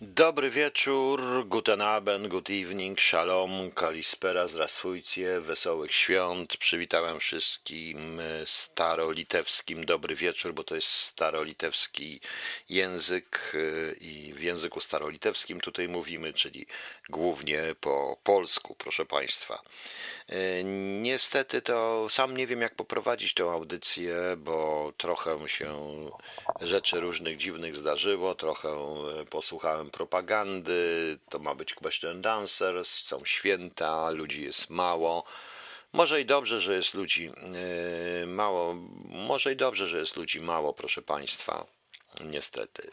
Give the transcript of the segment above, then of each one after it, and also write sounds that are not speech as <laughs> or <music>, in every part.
Dobry wieczór, guten Abend, good evening, shalom, kalispera, zdrastwujcie, wesołych świąt. Przywitałem wszystkim starolitewskim dobry wieczór, bo to jest starolitewski język y, i w języku starolitewskim tutaj mówimy, czyli głównie po polsku, proszę Państwa. Y, niestety to sam nie wiem, jak poprowadzić tę audycję, bo trochę się rzeczy różnych dziwnych zdarzyło, trochę posłuchałem propagandy, to ma być question dancers, są święta, ludzi jest mało. Może i dobrze, że jest ludzi yy, mało, może i dobrze, że jest ludzi mało, proszę Państwa. Niestety.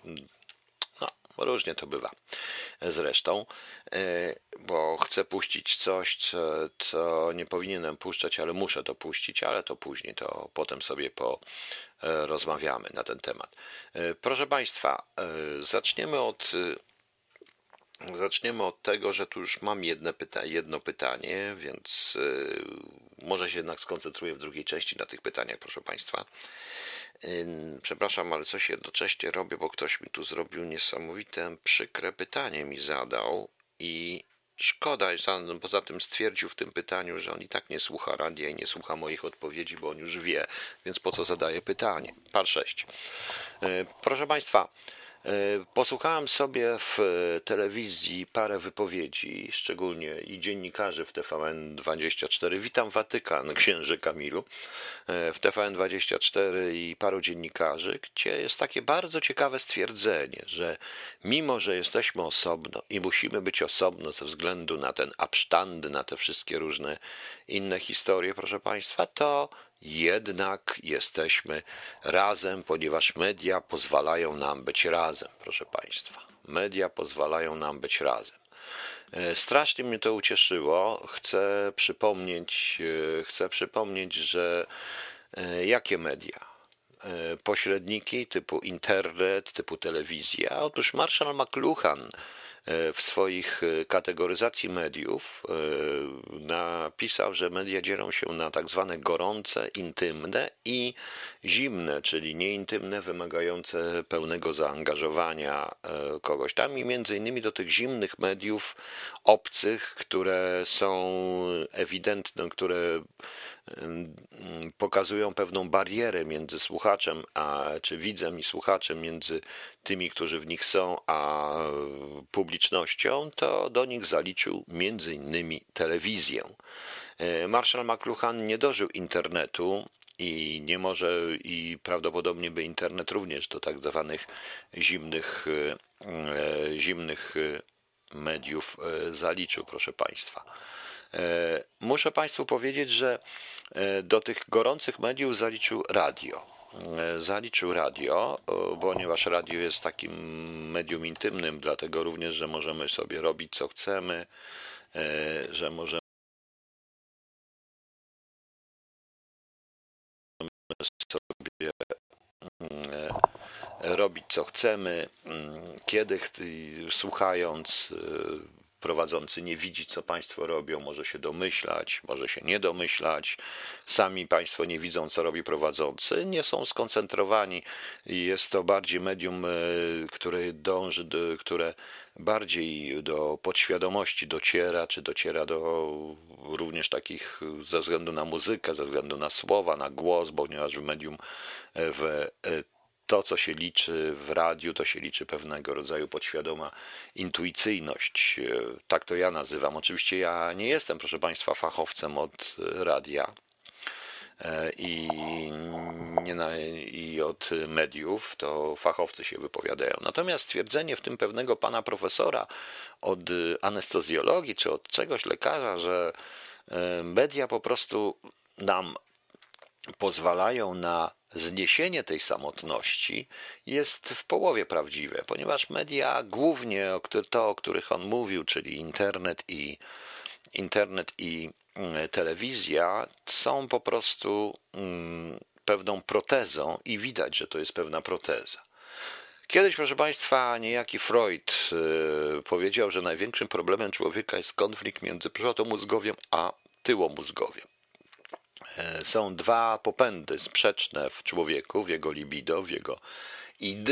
Różnie to bywa. Zresztą, yy, bo chcę puścić coś, co, co nie powinienem puszczać, ale muszę to puścić, ale to później, to potem sobie po yy, rozmawiamy na ten temat. Proszę Państwa, zaczniemy od Zaczniemy od tego, że tu już mam jedno, pyta jedno pytanie, więc yy, może się jednak skoncentruję w drugiej części na tych pytaniach, proszę Państwa. Przepraszam, ale coś jednocześnie robię, bo ktoś mi tu zrobił niesamowite, przykre pytanie mi zadał i szkoda, poza tym stwierdził w tym pytaniu, że on i tak nie słucha radia i nie słucha moich odpowiedzi, bo on już wie, więc po co zadaje pytanie. Par 6. Yy, proszę Państwa, posłuchałem sobie w telewizji parę wypowiedzi, szczególnie i dziennikarzy w TVN24. Witam Watykan, <laughs> księży Kamilu. E, w TVN24 i paru dziennikarzy, gdzie jest takie bardzo ciekawe stwierdzenie, że mimo, że jesteśmy osobno i musimy być osobno ze względu na ten absztandy, na te wszystkie różne inne historie, proszę Państwa, to jednak jesteśmy razem, ponieważ media pozwalają nam być razem, proszę Państwa. Media pozwalają nam być razem. E, strasznie mnie to ucieszyło. Chcę przypomnieć, e, chcę przypomnieć, że e, jakie media? Pośredniki typu internet, typu telewizja. Otóż Marshall McLuhan w swoich e, kategoryzacji mediów e, napisał, że media dzielą się na tak zwane gorące, intymne i zimne, czyli nieintymne, wymagające pełnego zaangażowania e, kogoś. Tam i między innymi do tych zimnych mediów obcych, które są ewidentne, które pokazują pewną barierę między słuchaczem, a, czy widzem i słuchaczem, między tymi, którzy w nich są, a publicznością, to do nich zaliczył między innymi telewizję. E, Marshall McLuhan nie dożył internetu i nie może, i prawdopodobnie by internet również do tak zwanych zimnych, e, zimnych mediów e, zaliczył, proszę Państwa. Muszę Państwu powiedzieć, że do tych gorących mediów zaliczył radio. Zaliczył radio, ponieważ radio jest takim medium intymnym, dlatego również, że możemy sobie robić co chcemy, że możemy sobie robić co chcemy, kiedy słuchając prowadzący nie widzi, co Państwo robią, może się domyślać, może się nie domyślać. Sami Państwo nie widzą, co robi prowadzący, nie są skoncentrowani. Jest to bardziej medium, e, które dąży, do, które bardziej do podświadomości dociera, czy dociera do również takich ze względu na muzykę, ze względu na słowa, na głos, ponieważ w medium e, w e, to, co się liczy w radiu, to się liczy pewnego rodzaju podświadoma intuicyjność. E, tak to ja nazywam. Oczywiście ja nie jestem, proszę Państwa, fachowcem od radia e, i, nie na, i od mediów, to fachowcy się wypowiadają. Natomiast stwierdzenie w tym pewnego pana profesora od anestezjologii czy od czegoś lekarza, że e, media po prostu nam pozwalają na zniesienie tej samotności jest w połowie prawdziwe, ponieważ media, głównie to, o których on mówił, czyli internet i internet i mm, telewizja, są po prostu mm, pewną protezą i widać, że to jest pewna proteza. Kiedyś, proszę Państwa, niejaki Freud y, powiedział, że największym problemem człowieka jest konflikt między przodomózgowiem a tyłomózgowiem. E, są dwa popędy sprzeczne w człowieku, w jego libido, w jego id,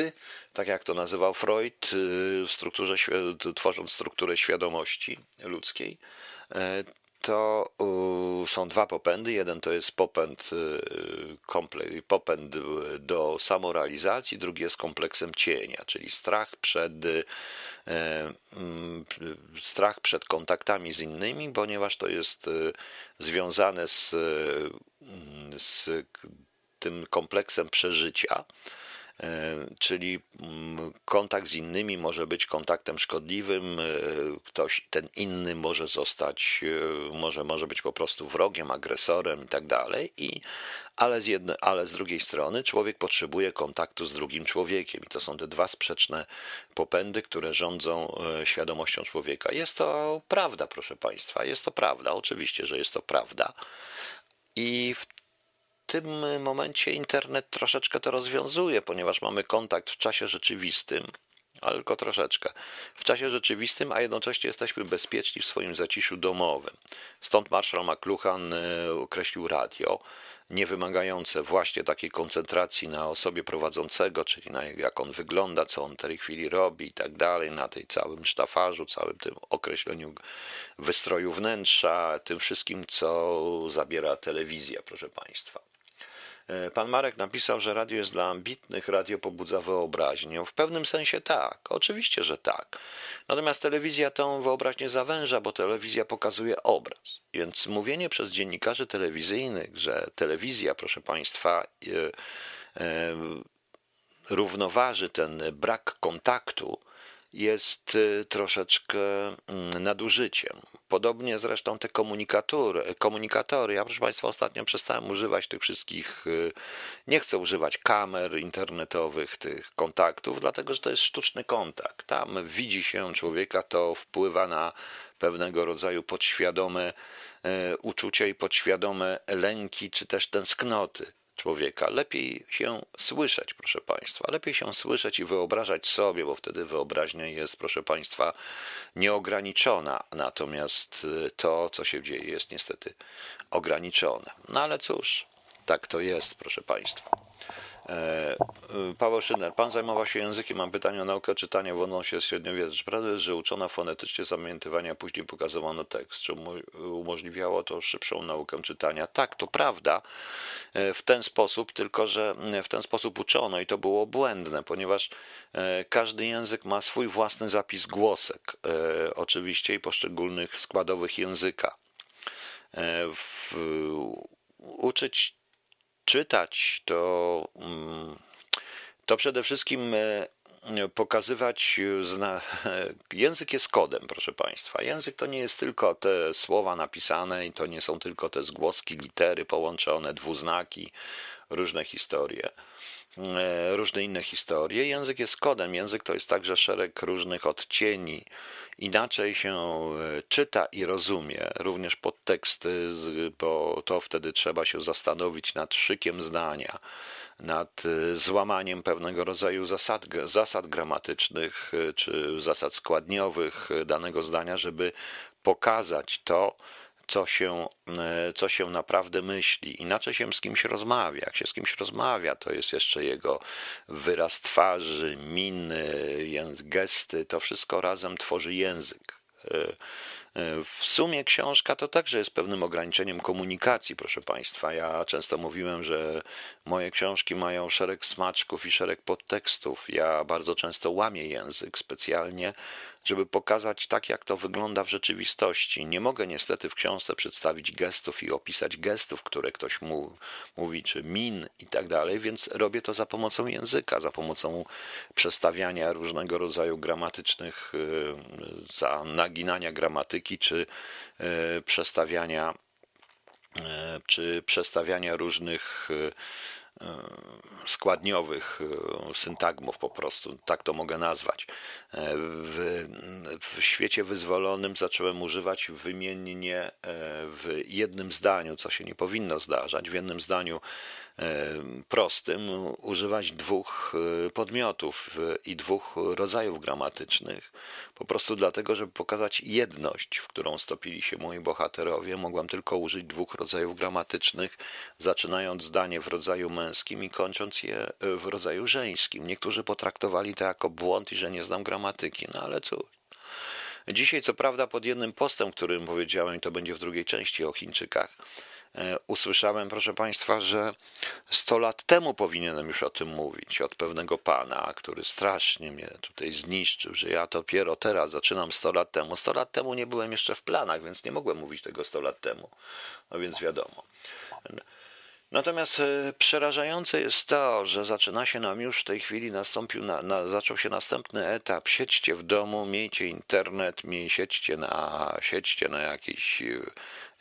tak jak to nazywał Freud, w strukturze, tworząc strukturę świadomości ludzkiej, to są dwa popędy. Jeden to jest popęd, y, popęd do samorealizacji, drugi jest kompleksem cienia, czyli strach przed, y, strach przed kontaktami z innymi, ponieważ to jest y, związane z, z tym kompleksem przeżycia czyli mm, kontakt z innymi może być kontaktem szkodliwym, e, ktoś ten inny może zostać, e, może, może być po prostu wrogiem, agresorem i tak dalej, i, ale, z jedno, ale z drugiej strony człowiek potrzebuje kontaktu z drugim człowiekiem i to są te dwa sprzeczne popędy, które rządzą świadomością człowieka. Jest to prawda, proszę Państwa, jest to prawda, oczywiście, że jest to prawda. I w tym momencie internet troszeczkę to rozwiązuje, ponieważ mamy kontakt w czasie rzeczywistym, ale tylko troszeczkę. W czasie rzeczywistym, a jednocześnie jesteśmy bezpieczni w swoim zaciszu domowym. Stąd Marshall McLuhan e, określił radio, nie wymagające właśnie takiej koncentracji na osobie prowadzącego, czyli na jak on wygląda, co on w tej chwili robi i tak dalej, na tej całym sztafarzu, całym tym określeniu wystroju wnętrza, tym wszystkim, co zabiera telewizja, proszę Państwa. E, pan Marek napisał, że radio jest dla ambitnych, radio pobudza wyobraźnię. W pewnym sensie tak, oczywiście, że tak. Natomiast telewizja tą wyobraźnię zawęża, bo telewizja pokazuje obraz. Więc mówienie przez dziennikarzy telewizyjnych, że telewizja, proszę Państwa, e, e, równoważy ten brak kontaktu, jest y, troszeczkę mm, nadużyciem. Podobnie zresztą te komunikatory. komunikatory. Ja, proszę Państwa, ostatnio przestałem używać tych wszystkich, y, nie chcę używać kamer internetowych, tych kontaktów, dlatego że to jest sztuczny kontakt. Tam widzi się człowieka, to wpływa na pewnego rodzaju podświadome y, uczucia i podświadome lęki, czy też tęsknoty człowieka. Lepiej się słyszeć, proszę Państwa. Lepiej się słyszeć i wyobrażać sobie, bo wtedy wyobraźnia jest, proszę Państwa, nieograniczona. Natomiast y, to, co się dzieje, jest niestety ograniczone. No ale cóż, tak to jest, proszę Państwa. E, e, Paweł Szyner, pan zajmował się językiem, mam pytanie o naukę czytania w odnośnie średniowiecza. Czy prawda jest, że uczono fonetycznie zapamiętywania, później pokazywano tekst? Czy umożliwiało to szybszą naukę czytania? Tak, to prawda e, w ten sposób, tylko że w ten sposób uczono i to było błędne, ponieważ każdy język ma swój własny zapis głosek, oczywiście i poszczególnych składowych języka. W, uczyć czytać, to, mm, to przede wszystkim e, pokazywać, zna... <laughs> język jest kodem, proszę Państwa. Język to nie jest tylko te słowa napisane i to nie są tylko te zgłoski, litery połączone, dwuznaki, różne historie, e, różne inne historie. Język jest kodem. Język to jest także szereg różnych odcieni. Inaczej się e, czyta i rozumie, również podteksty, bo to wtedy trzeba się zastanowić nad szykiem zdania nad y, złamaniem pewnego rodzaju zasad, zasad gramatycznych y, czy zasad składniowych danego zdania, żeby pokazać to, co się, co się naprawdę myśli. Inaczej się z kimś rozmawia. Jak się z kimś rozmawia, to jest jeszcze jego wyraz twarzy, miny, gesty, to wszystko razem tworzy język. W sumie książka to także jest pewnym ograniczeniem komunikacji, proszę Państwa. Ja często mówiłem, że moje książki mają szereg smaczków i szereg podtekstów. Ja bardzo często łamię język specjalnie, żeby pokazać tak, jak to wygląda w rzeczywistości. Nie mogę niestety w książce przedstawić gestów i opisać gestów, które ktoś mu, mówi, czy min i tak dalej, więc robię to za pomocą języka, za pomocą przestawiania różnego rodzaju gramatycznych, y, za naginania gramatyki, czy y, przestawiania y, czy przestawiania różnych składniowych syntagmów po prostu, tak to mogę nazwać. W, w świecie wyzwolonym zacząłem używać wymiennie e, w jednym zdaniu, co się nie powinno zdarzać, w jednym zdaniu prostym używać dwóch e, podmiotów i dwóch rodzajów gramatycznych, po prostu dlatego, żeby pokazać jedność, w którą stopili się moi bohaterowie. Mogłem tylko użyć dwóch rodzajów gramatycznych, zaczynając zdanie w rodzaju męskim i kończąc je e, w rodzaju żeńskim. Niektórzy potraktowali to jako błąd i że nie znam gramatyki, no ale cóż. Dzisiaj, co prawda, pod jednym postem, którym powiedziałem, to będzie w drugiej części o Chińczykach, E, usłyszałem, proszę Państwa, że 100 lat temu powinienem już o tym mówić, od pewnego pana, który strasznie mnie tutaj zniszczył, że ja dopiero teraz zaczynam 100 lat temu. 100 lat temu nie byłem jeszcze w planach, więc nie mogłem mówić tego 100 lat temu. No więc wiadomo. Natomiast e, przerażające jest to, że zaczyna się nam już w tej chwili nastąpił, na, na, zaczął się następny etap. Siedźcie w domu, miejcie internet, miej, siedźcie na, siedźcie na jakiś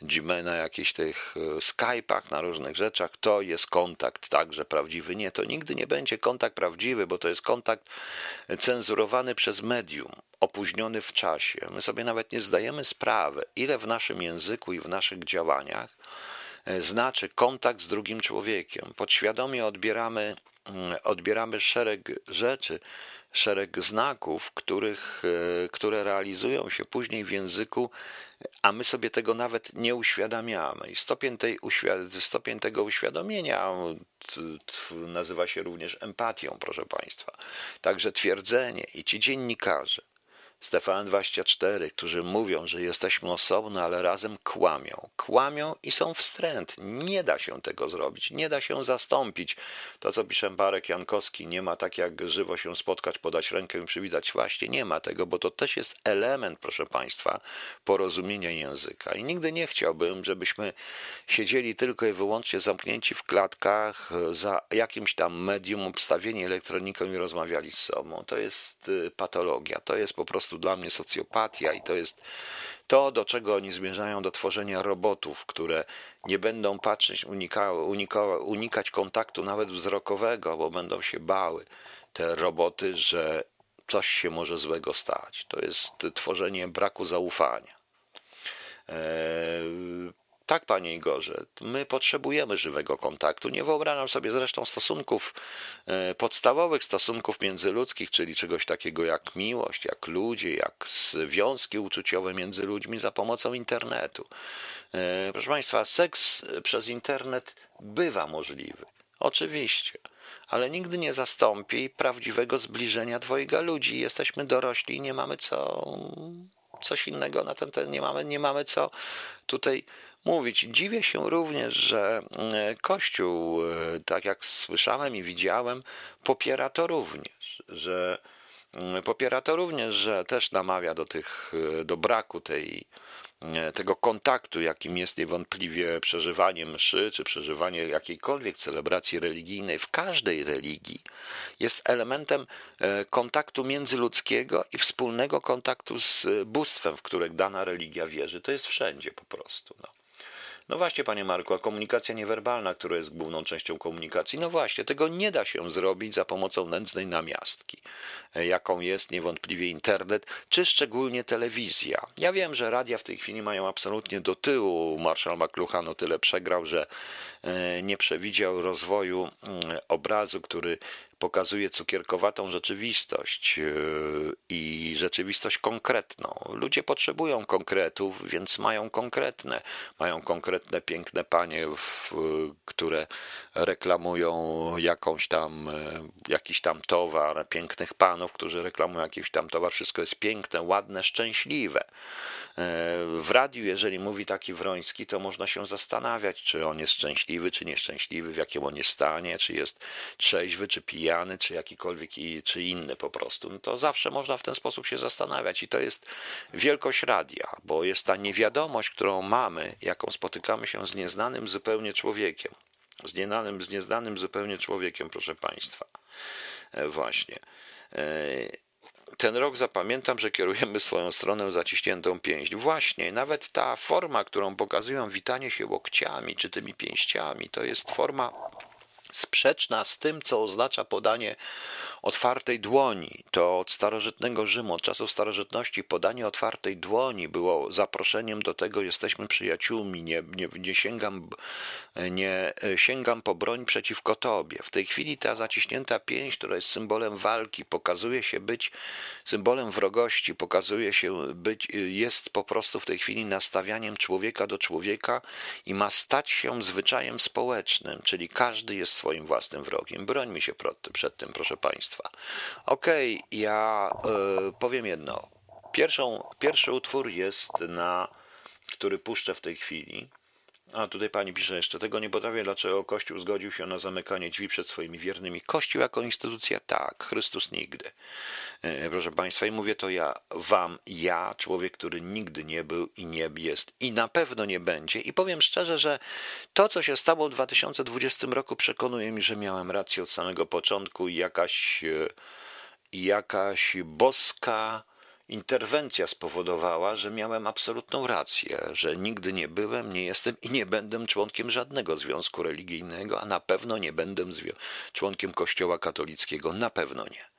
Gmail, na jakichś tych e, Skype'ach, na różnych rzeczach, to jest kontakt także prawdziwy. Nie, to nigdy nie będzie kontakt prawdziwy, bo to jest kontakt cenzurowany przez medium, opóźniony w czasie. My sobie nawet nie zdajemy sprawy, ile w naszym języku i w naszych działaniach e, znaczy kontakt z drugim człowiekiem. Podświadomie odbieramy, odbieramy szereg rzeczy, szereg znaków, których, e, które realizują się później w języku, a my sobie tego nawet nie uświadamiamy. I stopień, tej, stopień tego uświadomienia nazywa się również empatią, proszę Państwa. Także twierdzenie i ci dziennikarze, Stefan 24, którzy mówią, że jesteśmy osobno, ale razem kłamią. Kłamią i są wstręt. Nie da się tego zrobić, nie da się zastąpić. To, co pisze Barek Jankowski, nie ma tak jak żywo się spotkać, podać rękę i przywitać. Właśnie nie ma tego, bo to też jest element, proszę Państwa, porozumienia języka. I nigdy nie chciałbym, żebyśmy siedzieli tylko i wyłącznie zamknięci w klatkach za jakimś tam medium, obstawieni elektroniką i rozmawiali z sobą. To jest y, patologia, to jest po prostu prostu dla mnie socjopatia i to jest to, do czego oni zmierzają, do tworzenia robotów, które nie będą patrzeć, unikały, unikały, unikać kontaktu nawet wzrokowego, bo będą się bały te roboty, że coś się może złego stać. To jest tworzenie braku zaufania. Tak, panie Igorze, my potrzebujemy żywego kontaktu. Nie wyobrażam sobie zresztą stosunków, e, podstawowych stosunków międzyludzkich, czyli czegoś takiego jak miłość, jak ludzie, jak związki uczuciowe między ludźmi za pomocą internetu. E, proszę państwa, seks przez internet bywa możliwy. Oczywiście ale nigdy nie zastąpi prawdziwego zbliżenia dwojga ludzi. Jesteśmy dorośli i nie mamy co coś innego na ten temat, nie mamy, nie mamy co tutaj mówić. Dziwię się również, że e, Kościół, e, tak jak słyszałem i widziałem, popiera to również, że mm, popiera to również, że też namawia do tych, e, do braku tej, tego kontaktu, jakim jest niewątpliwie przeżywanie mszy, czy przeżywanie jakiejkolwiek celebracji religijnej w każdej religii, jest elementem kontaktu międzyludzkiego i wspólnego kontaktu z bóstwem, w które dana religia wierzy. To jest wszędzie po prostu. No. No właśnie, panie Marku, a komunikacja niewerbalna, która jest główną częścią komunikacji, no właśnie, tego nie da się zrobić za pomocą nędznej namiastki, e, jaką jest niewątpliwie internet, czy szczególnie telewizja. Ja wiem, że radia w tej chwili mają absolutnie do tyłu. Marszał McLuhan o tyle przegrał, że e, nie przewidział rozwoju mm, obrazu, który pokazuje cukierkowatą rzeczywistość e, i rzeczywistość konkretną. Ludzie potrzebują konkretów, więc mają konkretne. Mają konkretne, piękne panie, które reklamują jakąś tam, e, jakiś tam towar, pięknych panów, którzy reklamują jakiś tam towar. Wszystko jest piękne, ładne, szczęśliwe. W radiu, jeżeli mówi taki Wroński, to można się zastanawiać, czy on jest szczęśliwy, czy nieszczęśliwy, w jakim on jest stanie, czy jest trzeźwy, czy pijany, czy jakikolwiek, czy inny po prostu. No to zawsze można w ten sposób się zastanawiać i to jest wielkość radia, bo jest ta niewiadomość, którą mamy, jaką spotykamy się z nieznanym zupełnie człowiekiem. Z nieznanym, z nieznanym zupełnie człowiekiem, proszę Państwa. E, właśnie. Ten rok zapamiętam, że kierujemy swoją stronę zaciśniętą pięść. Właśnie, nawet ta forma, którą pokazują witanie się łokciami czy tymi pięściami, to jest forma sprzeczna z tym, co oznacza podanie otwartej dłoni. To od starożytnego Rzymu, od czasów starożytności podanie otwartej dłoni było zaproszeniem do tego, jesteśmy przyjaciółmi, nie, nie, nie, sięgam, nie sięgam po broń przeciwko tobie. W tej chwili ta zaciśnięta pięść, która jest symbolem walki, pokazuje się być symbolem wrogości, pokazuje się być, jest po prostu w tej chwili nastawianiem człowieka do człowieka i ma stać się zwyczajem społecznym, czyli każdy jest swoim własnym wrogiem. Brońmy się przed tym, proszę Państwa. Okej, okay, ja y, powiem jedno. Pierwszą, pierwszy utwór jest na, który puszczę w tej chwili. A tutaj pani pisze jeszcze, tego nie potrafię, dlaczego Kościół zgodził się na zamykanie drzwi przed swoimi wiernymi. Kościół jako instytucja tak, Chrystus nigdy. E, proszę państwa, i mówię to ja wam, ja, człowiek, który nigdy nie był i nie jest i na pewno nie będzie. I powiem szczerze, że to, co się stało w 2020 roku, przekonuje mi, że miałem rację od samego początku i jakaś, e, jakaś boska interwencja spowodowała, że miałem absolutną rację, że nigdy nie byłem, nie jestem i nie będę członkiem żadnego związku religijnego, a na pewno nie będę członkiem Kościoła katolickiego, na pewno nie.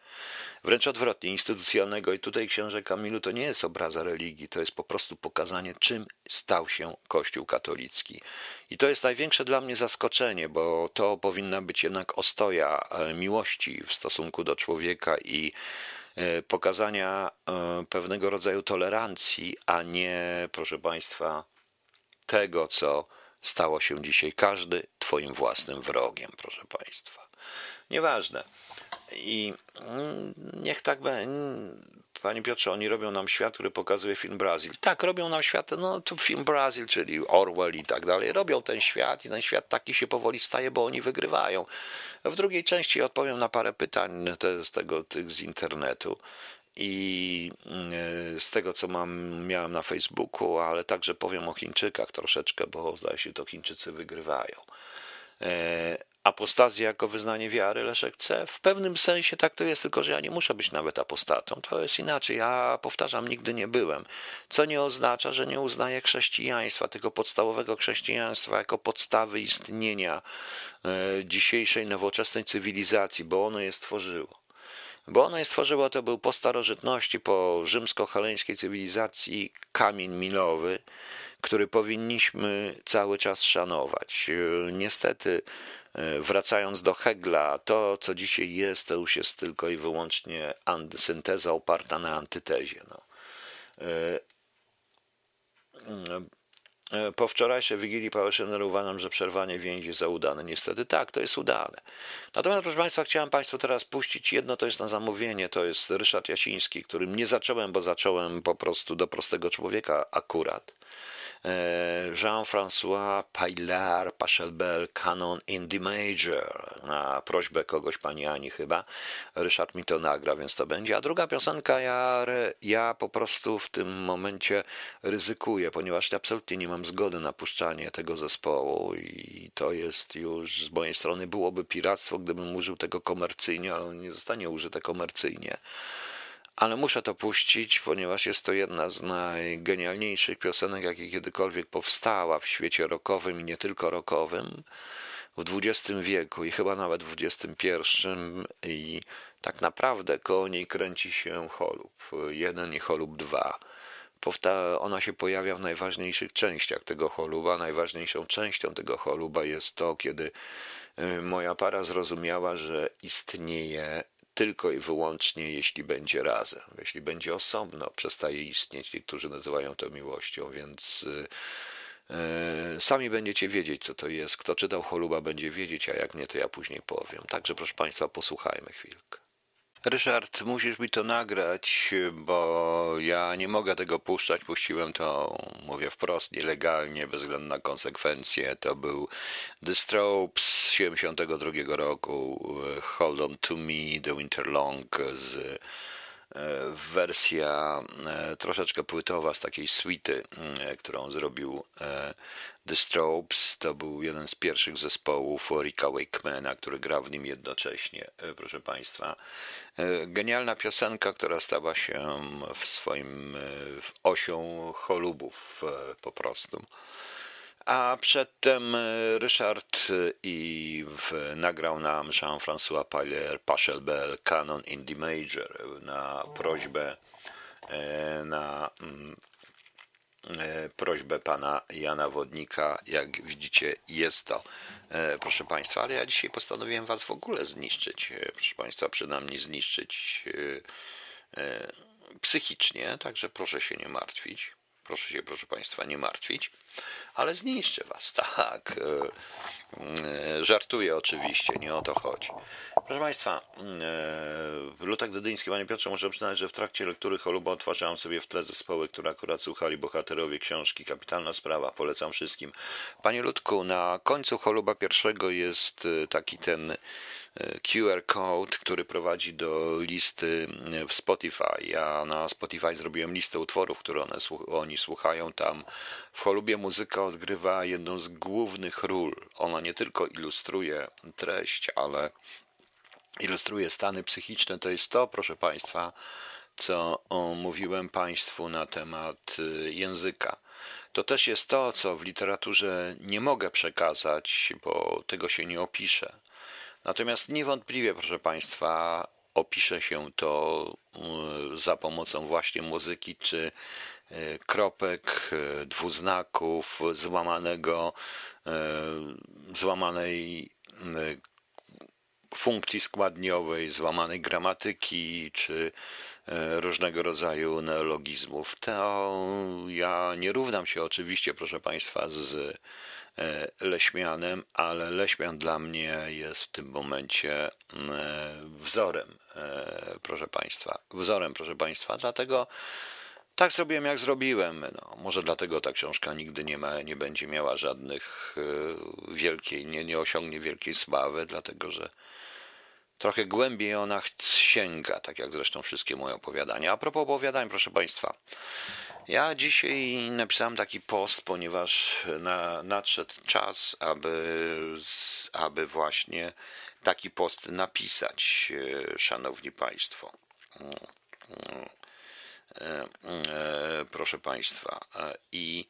Wręcz odwrotnie, instytucjonalnego. I tutaj, księże Kamilu, to nie jest obraza religii, to jest po prostu pokazanie, czym stał się Kościół katolicki. I to jest największe dla mnie zaskoczenie, bo to powinna być jednak ostoja e, miłości w stosunku do człowieka i pokazania e, pewnego rodzaju tolerancji, a nie, proszę Państwa, tego, co stało się dzisiaj każdy Twoim własnym wrogiem, proszę Państwa. Nieważne. I mm, niech tak będzie. Panie Piotrze, oni robią nam świat, który pokazuje film Brazil. Tak, robią nam świat, no to film Brazil, czyli Orwell i tak dalej. Robią ten świat i ten świat taki się powoli staje, bo oni wygrywają. W drugiej części odpowiem na parę pytań te, z tego, tych z internetu i mm, z tego, co mam, miałem na Facebooku, ale także powiem o Chińczykach troszeczkę, bo zdaje się, to Chińczycy wygrywają. Apostazję jako wyznanie wiary Leszek C. W pewnym sensie tak to jest, tylko że ja nie muszę być nawet apostatą. To jest inaczej. Ja powtarzam, nigdy nie byłem. Co nie oznacza, że nie uznaję chrześcijaństwa, tego podstawowego chrześcijaństwa jako podstawy istnienia e, dzisiejszej nowoczesnej cywilizacji, bo ono je stworzyło. Bo ono je stworzyło, to był po starożytności, po rzymsko-heleńskiej cywilizacji kamień milowy, który powinniśmy cały czas szanować. E, niestety, wracając do Hegla, to co dzisiaj jest, to już jest tylko i wyłącznie synteza oparta na antytezie. No. E, po wczorajszej Wigilii Pałeszyner uważam, że przerwanie więzi za udane. Niestety tak, to jest udane. Natomiast, proszę Państwa, chciałem Państwu teraz puścić jedno, to jest na zamówienie, to jest Ryszard Jasiński, którym nie zacząłem, bo zacząłem po prostu do prostego człowieka akurat. E, Jean-François Paillard, Pachelbel, Canon in D major, na prośbę kogoś, pani Ani chyba. Ryszard mi to nagra, więc to będzie. A druga piosenka, ja, ja po prostu w tym momencie ryzykuję, ponieważ absolutnie nie mam zgody na puszczanie tego zespołu i to jest już z mojej strony byłoby piractwo, gdybym użył tego komercyjnie, ale on nie zostanie użyte komercyjnie ale muszę to puścić, ponieważ jest to jedna z najgenialniejszych piosenek, jakie kiedykolwiek powstała w świecie rockowym i nie tylko rockowym w XX wieku i chyba nawet w XXI i tak naprawdę koło niej kręci się Holub jeden i Holub dwa. Powta ona się pojawia w najważniejszych częściach tego choluba. Najważniejszą częścią tego choluba jest to, kiedy y, moja para zrozumiała, że istnieje tylko i wyłącznie jeśli będzie razem. Jeśli będzie osobno, przestaje istnieć. Niektórzy nazywają to miłością, więc yy, sami będziecie wiedzieć, co to jest. Kto czytał Choluba, będzie wiedzieć, a jak nie, to ja później powiem. Także, proszę Państwa, posłuchajmy chwilkę. Ryszard, musisz mi to nagrać, bo ja nie mogę tego puszczać. Puściłem to, mówię wprost, nielegalnie, bez względu na konsekwencje. To był The Strobes z 72 roku, Hold On To Me, The Winter Long z wersja e, troszeczkę płytowa z takiej suity, e, którą zrobił e, The Strobes. To był jeden z pierwszych zespołów Ricka Wakemana, który grał w nim jednocześnie, proszę Państwa. Genialna piosenka, która stała się w swoim osią cholubów po prostu. A przedtem e, Ryszard e, i w, nagrał nam Jean-François Pailler Pachelbel Canon in D major na prośbę e, na mm, prośbę pana Jana Wodnika. Jak widzicie, jest to, proszę państwa, ale ja dzisiaj postanowiłem was w ogóle zniszczyć, proszę państwa, przynajmniej zniszczyć psychicznie, także proszę się nie martwić. Proszę się, proszę Państwa, nie martwić, ale zniszczę Was, tak. E, e, żartuję oczywiście, nie o to chodzi. Proszę Państwa, e, Lutek Dydyński, Panie Piotrze, muszę przyznać, że w trakcie lektury Choluba otwarzałem sobie w tle zespoły, które akurat słuchali bohaterowie książki. Kapitalna sprawa, polecam wszystkim. Panie Ludku, na końcu Choluba pierwszego jest taki ten QR code, który prowadzi do listy w Spotify. Ja na Spotify zrobiłem listę utworów, które one, oni słuchają. Tam w Cholubie muzyka odgrywa jedną z głównych ról. Ona nie tylko ilustruje treść, ale ilustruje stany psychiczne. To jest to, proszę Państwa, co mówiłem Państwu na temat y, języka. To też jest to, co w literaturze nie mogę przekazać, bo tego się nie opisze. Natomiast niewątpliwie, proszę Państwa, opisze się to y, za pomocą właśnie muzyki czy y, kropek, dwuznaków, złamanego, złamanej funkcji składniowej, złamanej gramatyki czy różnego rodzaju neologizmów. To ja nie równam się oczywiście, proszę Państwa, z E, Leśmianem, ale Leśmian dla mnie jest w tym momencie mm, e, wzorem, e, proszę Państwa. Wzorem, proszę Państwa. Dlatego tak zrobiłem, jak zrobiłem. No, może dlatego ta książka nigdy nie, ma, nie będzie miała żadnych wielkiej, nie, nie osiągnie wielkiej sławy, dlatego że trochę głębiej ona sięga, tak jak zresztą wszystkie moje opowiadania. A propos opowiadań, proszę Państwa, ja dzisiaj napisałem taki post, ponieważ na, nadszedł czas, aby, aby właśnie taki post napisać, e, szanowni Państwo. E, e, proszę Państwa. I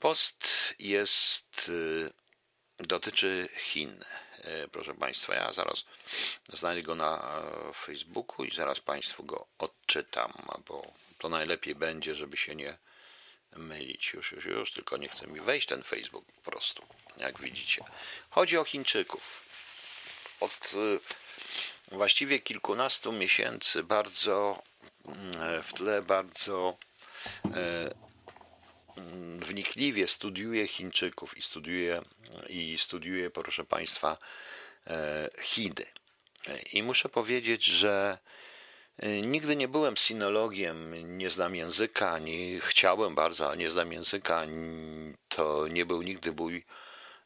post jest, dotyczy Chin. Proszę Państwa, ja zaraz znajdę go na Facebooku i zaraz Państwu go odczytam, bo to najlepiej będzie, żeby się nie mylić. Już, już, już, tylko nie chce mi wejść ten Facebook po prostu, jak widzicie. Chodzi o Chińczyków. Od y, właściwie kilkunastu miesięcy bardzo mm, w tle bardzo e, wnikliwie studiuję Chińczyków i studiuję, i studiuję proszę Państwa, e, Chiny. I muszę powiedzieć, że Y, nigdy nie byłem sinologiem, nie znam języka, nie chciałem bardzo, ale nie znam języka. To nie był nigdy mój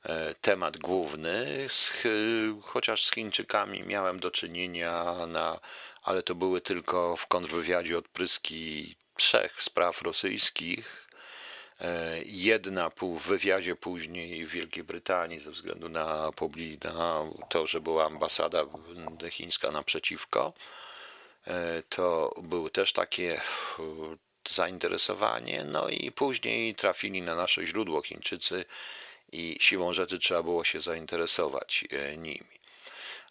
e, temat główny, chociaż z Chińczykami miałem do czynienia, na, ale to były tylko w kontrwywiadzie odpryski trzech spraw rosyjskich. E, jedna w wywiadzie później w Wielkiej Brytanii ze względu na, na to, że była ambasada chińska naprzeciwko. E, to było też takie zainteresowanie. No i później trafili na nasze źródło Chińczycy i siłą rzeczy trzeba było się zainteresować e, nimi.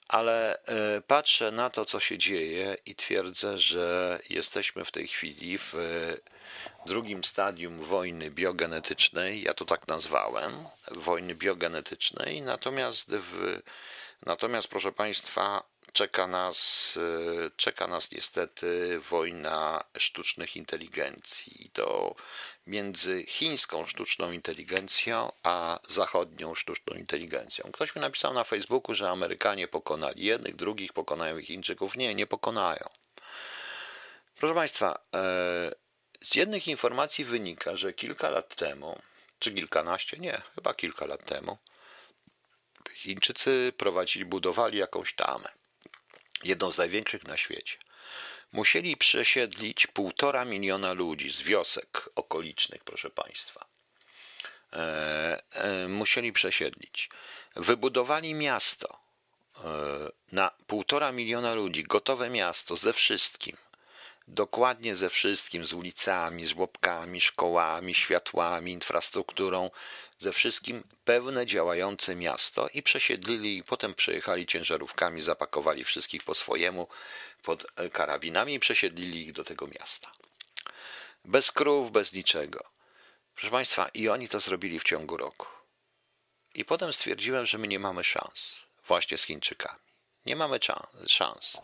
Ale e, patrzę na to, co się dzieje i twierdzę, że jesteśmy w tej chwili w drugim stadium wojny biogenetycznej, ja to tak nazwałem, wojny biogenetycznej, natomiast w, natomiast proszę Państwa, czeka nas, e, czeka nas niestety wojna sztucznych inteligencji. To między chińską sztuczną inteligencją a zachodnią sztuczną inteligencją. Ktoś mi napisał na Facebooku, że Amerykanie pokonali jednych, drugich pokonają Chińczyków. Nie, nie pokonają. Proszę Państwa, e, z jednych informacji wynika, że kilka lat temu, czy kilkanaście, nie, chyba kilka lat temu, Chińczycy prowadzili, budowali jakąś tamę jedną z największych na świecie. Musieli przesiedlić półtora miliona ludzi z wiosek okolicznych, proszę Państwa. E, e, musieli przesiedlić. Wybudowali miasto e, na półtora miliona ludzi, gotowe miasto ze wszystkim. Dokładnie ze wszystkim, z ulicami, żłobkami, szkołami, światłami, infrastrukturą, ze wszystkim pełne działające miasto i przesiedlili i potem przejechali ciężarówkami, zapakowali wszystkich po swojemu pod karabinami i przesiedlili ich do tego miasta. Bez krów, bez niczego. Proszę Państwa, i oni to zrobili w ciągu roku. I potem stwierdziłem, że my nie mamy szans właśnie z Chińczykami. Nie mamy szans.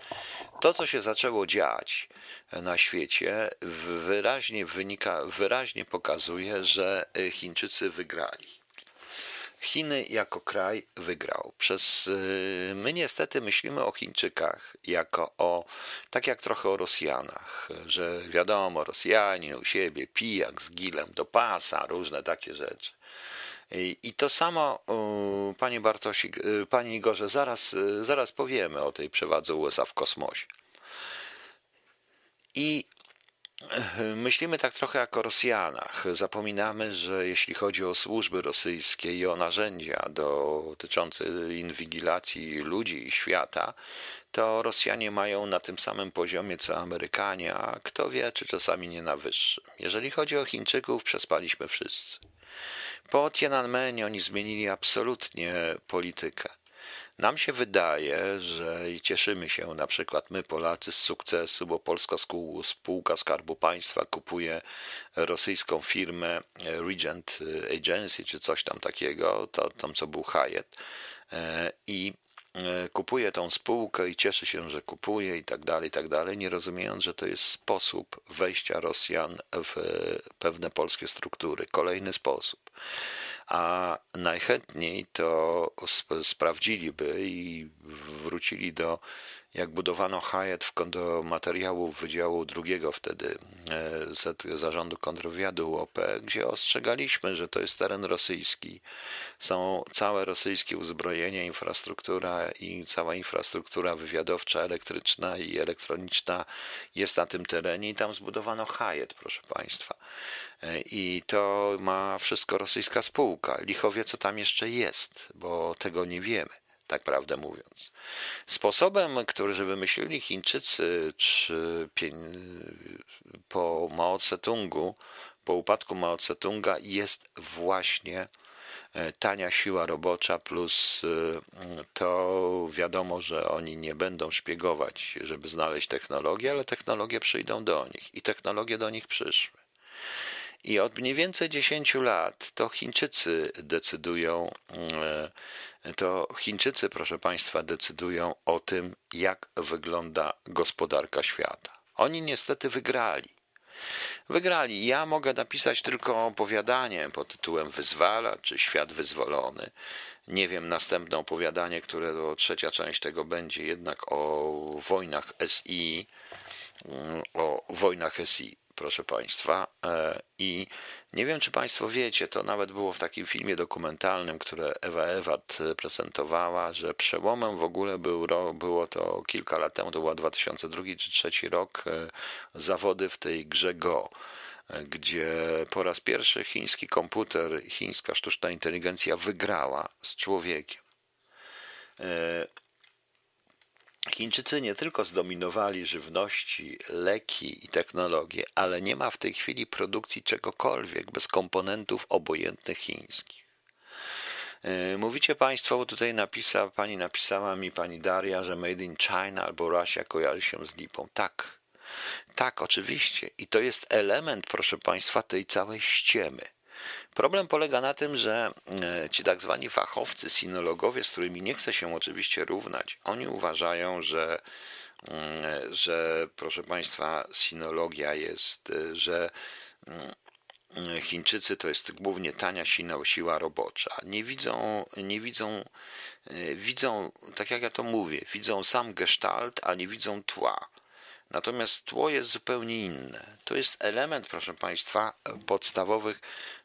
To, co się zaczęło dziać na świecie, wyraźnie wynika, wyraźnie pokazuje, że Chińczycy wygrali. Chiny jako kraj wygrał. Przez y, my niestety myślimy o Chińczykach jako o tak jak trochę o Rosjanach, że wiadomo, Rosjanin u siebie pijak z gilem do pasa, różne takie rzeczy. I to samo, panie Bartosik, y, panie Igorze, zaraz, y, zaraz powiemy o tej przewadze USA w kosmosie. I y, myślimy tak trochę jak o Rosjanach. Zapominamy, że jeśli chodzi o służby rosyjskie i o narzędzia dotyczące inwigilacji ludzi i świata, to Rosjanie mają na tym samym poziomie co Amerykanie, a kto wie, czy czasami nie na wyższym. Jeżeli chodzi o Chińczyków, przespaliśmy wszyscy. Po Tiananmenie oni zmienili absolutnie politykę. Nam się wydaje, że i cieszymy się na przykład my Polacy z sukcesu, bo polska spółka Skarbu Państwa kupuje rosyjską firmę Regent Agency czy coś tam takiego, to tam co był Hyatt e, i kupuje tą spółkę i cieszy się, że kupuje i tak dalej, i tak dalej, nie rozumiejąc, że to jest sposób wejścia Rosjan w pewne polskie struktury. Kolejny sposób. A najchętniej to sprawdziliby i wrócili do jak budowano Hyatt w, do materiałów Wydziału drugiego wtedy e, Zarządu Kontrwywiadu UOP, gdzie ostrzegaliśmy, że to jest teren rosyjski. Są całe rosyjskie uzbrojenie, infrastruktura i cała infrastruktura wywiadowcza, elektryczna i elektroniczna jest na tym terenie i tam zbudowano Hyatt, proszę Państwa. E, I to ma wszystko rosyjska spółka. Lichowie, co tam jeszcze jest, bo tego nie wiemy tak prawdę mówiąc. Sposobem, który wymyślili Chińczycy czy po Mao Tse-tungu, po upadku Mao Tse-tunga jest właśnie e, tania siła robocza plus e, to wiadomo, że oni nie będą szpiegować, żeby znaleźć technologię, ale technologie przyjdą do nich i technologie do nich przyszły. I od mniej więcej 10 lat to Chińczycy decydują, e, to Chińczycy, proszę Państwa, decydują o tym, jak wygląda gospodarka świata. Oni niestety wygrali. Wygrali. Ja mogę napisać tylko opowiadanie pod tytułem Wyzwala czy Świat Wyzwolony. Nie wiem, następne opowiadanie, które to trzecia część tego będzie jednak o wojnach SI, o wojnach SI proszę Państwa. E, I nie wiem, czy Państwo wiecie, to nawet było w takim filmie dokumentalnym, które Ewa Ewart prezentowała, że przełomem w ogóle był, było to kilka lat temu, to był 2002 czy 2003 rok, e, zawody w tej grze Go e, gdzie po raz pierwszy chiński komputer, chińska sztuczna inteligencja wygrała z człowiekiem. Chińczycy nie tylko zdominowali żywności, leki i technologie, ale nie ma w tej chwili produkcji czegokolwiek bez komponentów obojętnych chińskich. E, mówicie Państwo, bo tutaj napisa, pani napisała mi, pani Daria, że Made in China albo Russia kojarzy się z lipą. Tak, tak, oczywiście. I to jest element, proszę Państwa, tej całej ściemy. Problem polega na tym, że e, ci tak zwani fachowcy, sinologowie, z którymi nie chce się oczywiście równać, oni uważają, że, mm, że proszę Państwa, sinologia jest, e, że mm, Chińczycy to jest głównie tania siła robocza. Nie widzą, nie widzą, e, widzą, tak jak ja to mówię, widzą sam gestalt, a nie widzą tła. Natomiast tło jest zupełnie inne. To jest element, proszę Państwa, podstawowych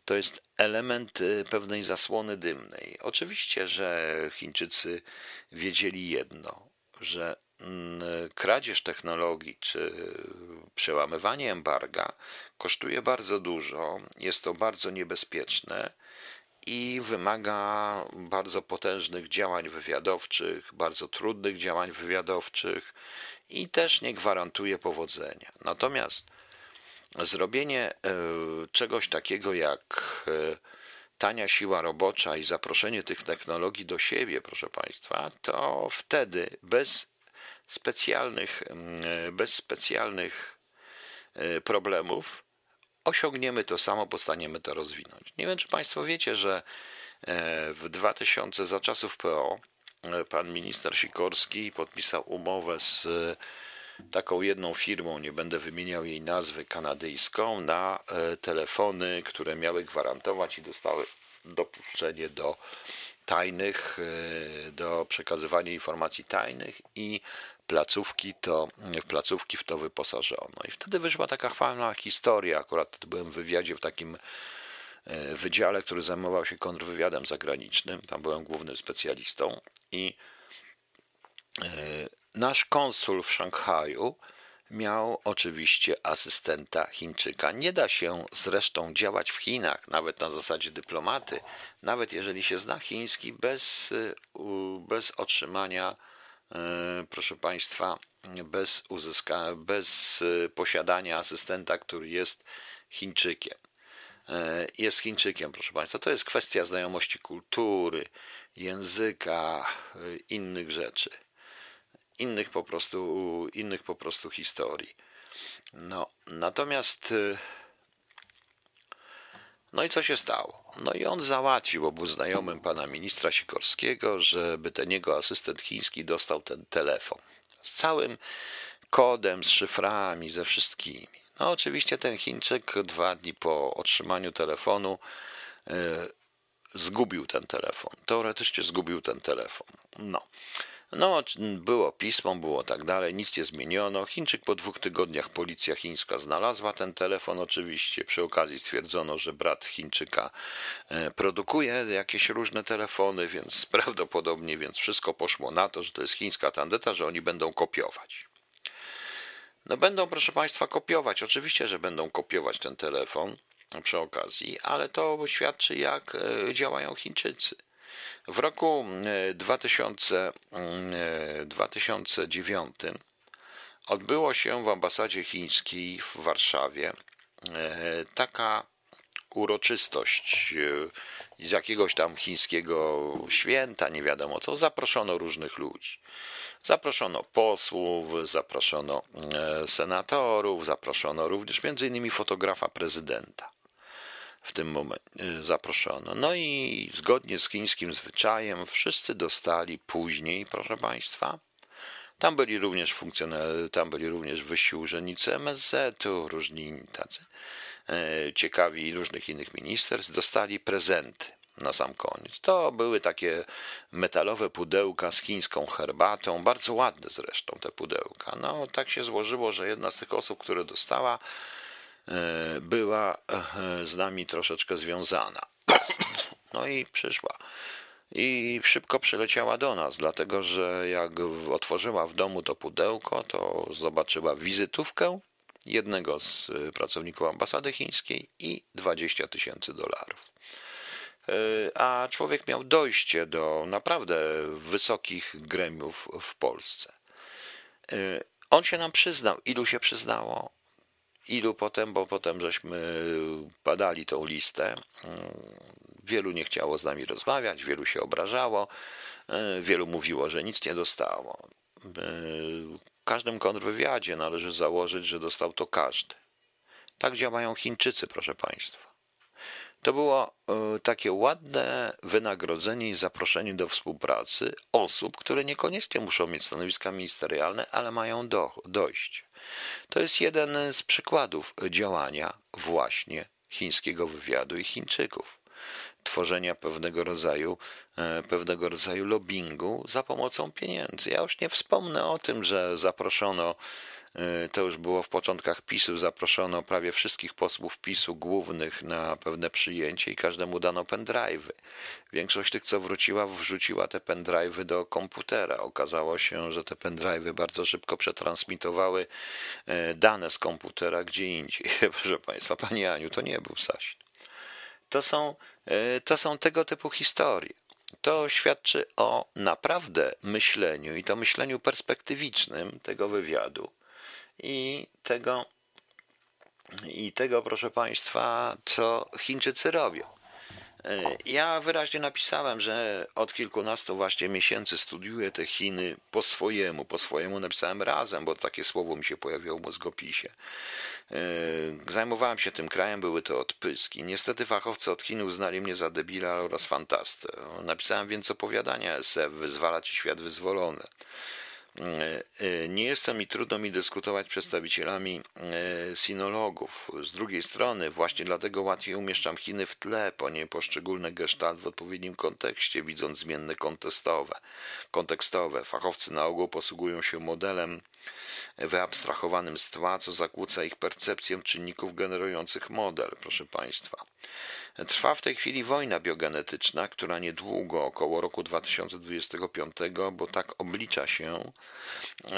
to jest element y, pewnej zasłony dymnej. Oczywiście, że Chińczycy wiedzieli jedno, że mm, kradzież technologii czy przełamywanie embarga kosztuje bardzo dużo, jest to bardzo niebezpieczne i wymaga bardzo potężnych działań wywiadowczych, bardzo trudnych działań wywiadowczych i też nie gwarantuje powodzenia. Natomiast zrobienie e, czegoś takiego jak e, tania siła robocza i zaproszenie tych technologii do siebie, proszę Państwa, to wtedy bez specjalnych, mm, bez specjalnych e, problemów osiągniemy to samo, postaniemy to rozwinąć. Nie wiem, czy Państwo wiecie, że w 2000 za czasów PO pan minister Sikorski podpisał umowę z taką jedną firmą, nie będę wymieniał jej nazwy, kanadyjską, na e, telefony, które miały gwarantować i dostały dopuszczenie do tajnych, e, do przekazywania informacji tajnych i placówki to, w placówki w to wyposażono. I wtedy wyszła taka fajna historia, akurat byłem w wywiadzie w takim e, wydziale, który zajmował się kontrwywiadem zagranicznym, tam byłem głównym specjalistą i Nasz konsul w Szanghaju miał oczywiście asystenta Chińczyka. Nie da się zresztą działać w Chinach, nawet na zasadzie dyplomaty, nawet jeżeli się zna chiński, bez, bez otrzymania, e, proszę Państwa, bez, uzyska, bez posiadania asystenta, który jest Chińczykiem. Jest Chińczykiem, proszę Państwa. To jest kwestia znajomości kultury, języka, innych rzeczy innych po prostu, innych po prostu historii. No, natomiast y, no i co się stało? No i on załatwił, był znajomym pana ministra Sikorskiego, żeby ten jego asystent chiński dostał ten telefon. Z całym kodem, z szyframi, ze wszystkimi. No oczywiście ten Chińczyk dwa dni po otrzymaniu telefonu y, zgubił ten telefon. Teoretycznie zgubił ten telefon. No. No, było pismo, było tak dalej, nic nie zmieniono. Chińczyk po dwóch tygodniach policja chińska znalazła ten telefon. Oczywiście przy okazji stwierdzono, że brat Chińczyka e, produkuje jakieś różne telefony, więc <laughs> prawdopodobnie więc wszystko poszło na to, że to jest chińska tandeta, że oni będą kopiować. No będą, proszę Państwa, kopiować. Oczywiście, że będą kopiować ten telefon przy okazji, ale to świadczy, jak e, działają Chińczycy. W roku 2000, e, 2009 e, odbyło się w ambasadzie chińskiej w Warszawie e, taka uroczystość z jakiegoś tam chińskiego święta, nie wiadomo co, zaproszono różnych ludzi. Zaproszono posłów, zaproszono senatorów, zaproszono również między innymi fotografa prezydenta w tym momencie y, zaproszono. No i zgodnie z chińskim zwyczajem wszyscy dostali później, proszę Państwa, tam byli również funkcjonariusze, tam byli również wyżsi urzędnicy MSZ-u, różni tacy e, ciekawi różnych innych ministerstw, dostali prezenty na sam koniec. To były takie metalowe pudełka z chińską herbatą, bardzo ładne zresztą te pudełka. No tak się złożyło, że jedna z tych osób, które dostała, była e, z nami troszeczkę związana. <coughs> No i przyszła. I szybko przyleciała do nas, dlatego że jak otworzyła w domu to pudełko, to zobaczyła wizytówkę jednego z e, pracowników ambasady chińskiej i 20 tysięcy dolarów. A człowiek miał dojście do naprawdę wysokich gremiów w Polsce. On się nam przyznał. Ilu się przyznało? Ilu potem, bo potem żeśmy badali tą listę. Wielu nie chciało z nami rozmawiać, wielu się obrażało, wielu mówiło, że nic nie dostało. W każdym kontrwywiadzie należy założyć, że dostał to każdy. Tak działają Chińczycy, proszę Państwa. To było e, takie ładne wynagrodzenie i zaproszenie do współpracy osób, które niekoniecznie muszą mieć stanowiska ministerialne, ale mają do, dojść. To jest jeden z przykładów działania właśnie chińskiego wywiadu i Chińczyków. Tworzenia pewnego rodzaju, e, pewnego rodzaju lobbyingu za pomocą pieniędzy. Ja już nie wspomnę o tym, że zaproszono to już było w początkach PiSu, zaproszono prawie wszystkich posłów PiSu głównych na pewne przyjęcie i każdemu dano pendrive'y. Większość tych, co wróciła, wrzuciła te pendrive'y do komputera. Okazało się, że te pendrive'y bardzo szybko przetransmitowały e, dane z komputera gdzie indziej. <laughs> Proszę Państwa, Pani Aniu, to nie był Sasin. To są, to są tego typu historie. To świadczy o naprawdę myśleniu i to myśleniu perspektywicznym tego wywiadu i tego, i tego, proszę Państwa, co Chińczycy robią. E, ja wyraźnie napisałem, że od kilkunastu właśnie miesięcy studiuję te Chiny po swojemu. Po swojemu napisałem razem, bo takie słowo mi się pojawiło w mózgopisie. E, zajmowałem się tym krajem, były to odpyski. Niestety fachowcy od Chin uznali mnie za debila oraz fantastę. Napisałem więc opowiadania SF, Wyzwala ci świat wyzwolony. E, e, nie jestem i trudno mi dyskutować z przedstawicielami e, sinologów. Z drugiej strony, właśnie dlatego łatwiej umieszczam Chiny w tle, ponieważ poszczególne gestalt w odpowiednim kontekście, widząc zmienne kontestowe. kontekstowe. Fachowcy na ogół posługują się modelem wyabstrahowanym z tła, co zakłóca ich percepcję czynników generujących model, proszę Państwa. Trwa w tej chwili wojna biogenetyczna, która niedługo, około roku 2025, bo tak oblicza się,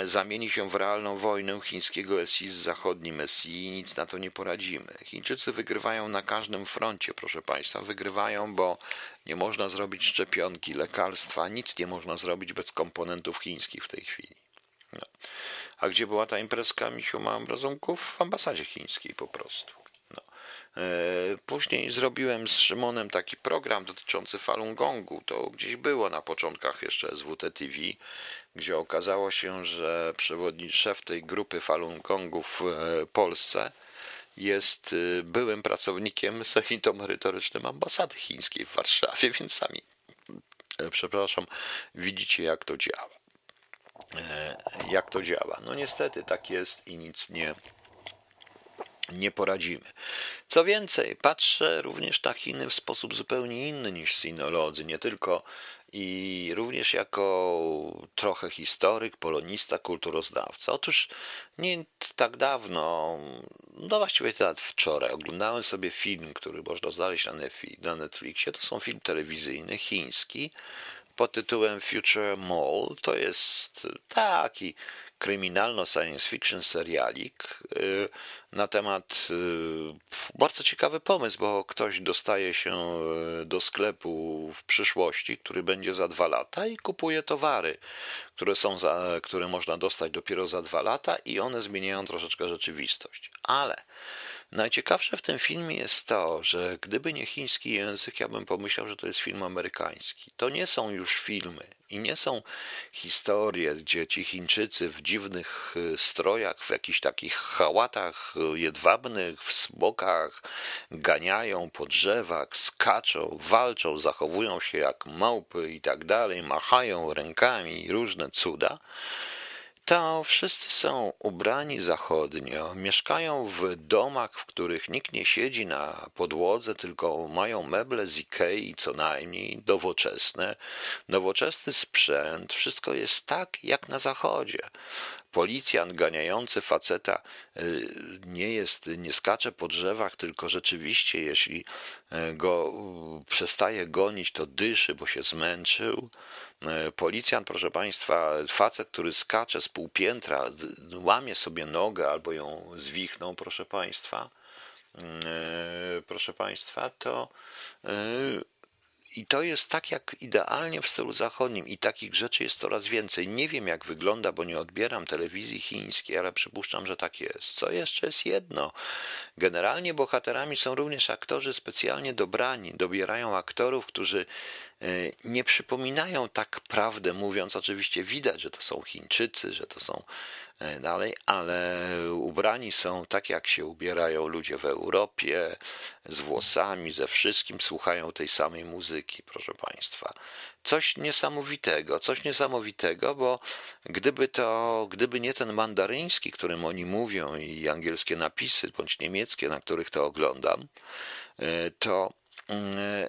zamieni się w realną wojnę chińskiego SI z zachodnim SI i nic na to nie poradzimy. Chińczycy wygrywają na każdym froncie, proszę Państwa. Wygrywają, bo nie można zrobić szczepionki, lekarstwa, nic nie można zrobić bez komponentów chińskich w tej chwili. No. A gdzie była ta imprezka Misiu Małym Rozumków? W ambasadzie chińskiej po prostu. No. E, później zrobiłem z Szymonem taki program dotyczący Falun Gongu. To gdzieś było na początkach jeszcze SWT TV, gdzie okazało się, że przewodniczący szef tej grupy Falun Gongu w e, Polsce jest e, byłym pracownikiem sanitomerytorycznym ambasady chińskiej w Warszawie, więc sami, przepraszam, widzicie jak to działa. E, jak to działa. No niestety tak jest i nic nie, nie poradzimy. Co więcej, patrzę również na Chiny w sposób zupełnie inny niż sinolodzy, nie tylko i również jako trochę historyk, polonista, kulturoznawca. Otóż nie tak dawno, no właściwie nawet wczoraj, oglądałem sobie film, który można znaleźć na Netflixie. To są film telewizyjny chiński pod tytułem Future Mall. To jest taki kryminalno-science fiction serialik y, na temat y, bardzo ciekawy pomysł, bo ktoś dostaje się y, do sklepu w przyszłości, który będzie za dwa lata i kupuje towary, które są za, które można dostać dopiero za dwa lata i one zmieniają troszeczkę rzeczywistość. Ale Najciekawsze w tym filmie jest to, że gdyby nie chiński język, ja bym pomyślał, że to jest film amerykański. To nie są już filmy i nie są historie, gdzie ci Chińczycy w dziwnych y, strojach, w jakichś takich hałatach jedwabnych, w smokach ganiają po drzewach, skaczą, walczą, zachowują się jak małpy i tak dalej, machają rękami i różne cuda to wszyscy są ubrani zachodnio, mieszkają w domach, w których nikt nie siedzi na podłodze, tylko mają meble z Ikei co najmniej, nowoczesne, nowoczesny sprzęt, wszystko jest tak jak na zachodzie. Policjant ganiający faceta y, nie jest, nie skacze po drzewach, tylko rzeczywiście, jeśli y, go y, przestaje gonić, to dyszy, bo się zmęczył. Policjant, proszę Państwa, facet, który skacze z półpiętra, łamie sobie nogę albo ją zwichną, proszę Państwa, proszę Państwa, to i to jest tak jak idealnie w stylu zachodnim i takich rzeczy jest coraz więcej. Nie wiem jak wygląda, bo nie odbieram telewizji chińskiej, ale przypuszczam, że tak jest. Co jeszcze jest jedno? Generalnie bohaterami są również aktorzy specjalnie dobrani. Dobierają aktorów, którzy e, nie przypominają tak prawdę mówiąc. Oczywiście widać, że to są Chińczycy, że to są dalej, ale ubrani są tak, jak się ubierają ludzie w Europie, z włosami, ze wszystkim, słuchają tej samej muzyki, proszę Państwa. Coś niesamowitego, coś niesamowitego, bo gdyby to, gdyby nie ten mandaryński, którym oni mówią, i angielskie napisy, bądź niemieckie, na których to oglądam, e, to mm,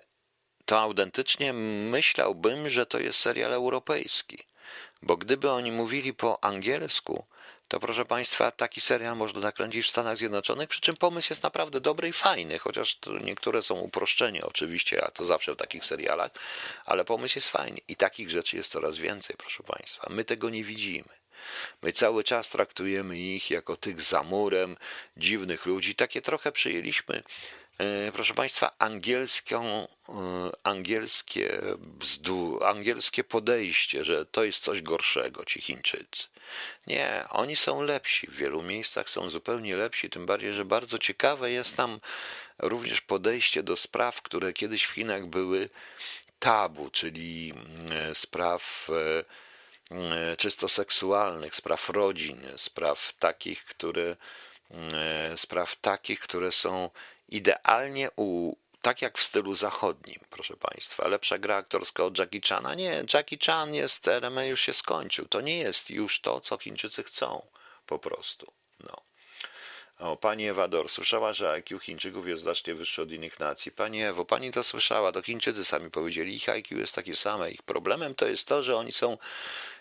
to autentycznie myślałbym, że to jest serial europejski. Bo gdyby oni mówili po angielsku, to proszę Państwa, taki serial można nakręcić w Stanach Zjednoczonych, przy czym pomysł jest naprawdę dobry i fajny, chociaż niektóre są uproszczenia oczywiście, a to zawsze w takich serialach, ale pomysł jest fajny i takich rzeczy jest coraz więcej, proszę Państwa. My tego nie widzimy. My cały czas traktujemy ich jako tych za murem, dziwnych ludzi. Takie trochę przyjęliśmy proszę Państwa, angielską, e, angielskie bzdu, angielskie podejście, że to jest coś gorszego, ci Chińczycy. Nie, oni są lepsi. W wielu miejscach są zupełnie lepsi, tym bardziej, że bardzo ciekawe jest tam również podejście do spraw, które kiedyś w Chinach były tabu, czyli mm, spraw e, czysto seksualnych, spraw rodzin, spraw takich, które spraw takich, które są idealnie u, tak jak w stylu zachodnim, proszę Państwa. Lepsza gra aktorska od Jackie Chana. Nie, Jackie Chan jest, element już się skończył. To nie jest już to, co Chińczycy chcą, po prostu. No. O, pani Ewador, słyszała, że IQ Chińczyków jest znacznie wyższy od innych nacji. Pani Ewo, pani to słyszała, to Chińczycy sami powiedzieli, ich IQ jest takie same. Ich problemem to jest to, że oni są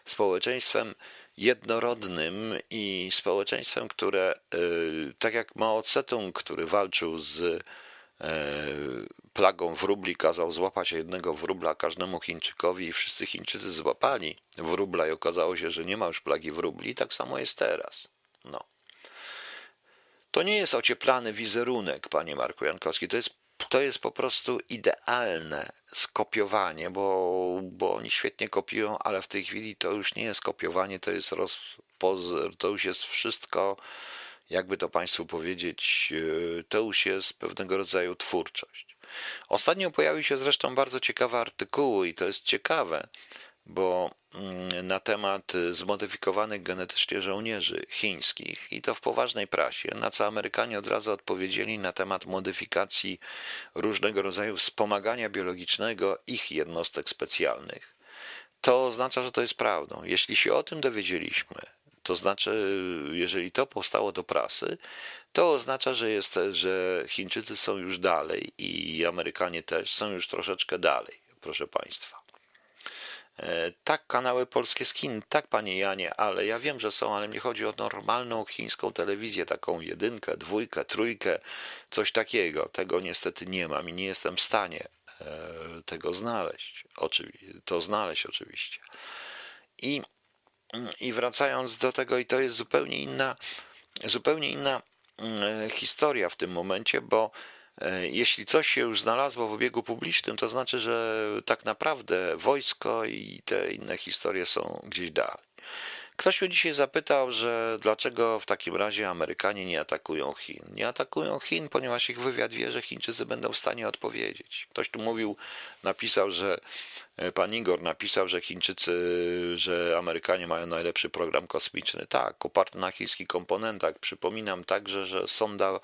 społeczeństwem jednorodnym i społeczeństwem, które, y, tak jak Mao Tse-tung, który walczył z y, plagą wróbli, kazał złapać jednego wróbla każdemu Chińczykowi i wszyscy Chińczycy złapali wróbla i okazało się, że nie ma już plagi wróbli, tak samo jest teraz. No. To nie jest ocieplany wizerunek, panie Marku Jankowski, to jest to jest po prostu idealne skopiowanie, bo, bo oni świetnie kopiują, ale w tej chwili to już nie jest kopiowanie, to jest to już jest wszystko, jakby to Państwu powiedzieć, e, to już jest pewnego rodzaju twórczość. Ostatnio pojawił się zresztą bardzo ciekawy artykuł i to jest ciekawe, bo mm, na temat zmodyfikowanych genetycznie żołnierzy chińskich i to w poważnej prasie, na co Amerykanie od razu odpowiedzieli na temat modyfikacji różnego rodzaju wspomagania biologicznego ich jednostek specjalnych. To oznacza, że to jest prawdą. Jeśli się o tym dowiedzieliśmy, to znaczy, jeżeli to powstało do prasy, to oznacza, że, jest, że Chińczycy są już dalej i Amerykanie też są już troszeczkę dalej, proszę Państwa. E, tak, kanały polskie z Chin, tak, panie Janie, ale ja wiem, że są, ale mnie chodzi o normalną chińską telewizję, taką jedynkę, dwójkę, trójkę, coś takiego. Tego niestety nie mam i nie jestem w stanie e, tego znaleźć. To znaleźć oczywiście. I, I wracając do tego, i to jest zupełnie inna, zupełnie inna mm, historia w tym momencie, bo E, jeśli coś się już znalazło w obiegu publicznym, to znaczy, że tak naprawdę wojsko i te inne historie są gdzieś dalej. Ktoś mnie dzisiaj zapytał, że dlaczego w takim razie Amerykanie nie atakują Chin. Nie atakują Chin, ponieważ ich wywiad wie, że Chińczycy będą w stanie odpowiedzieć. Ktoś tu mówił, napisał, że e, pan Igor napisał, że Chińczycy, że Amerykanie mają najlepszy program kosmiczny. Tak, oparty na chińskich komponentach. Przypominam także, że sonda,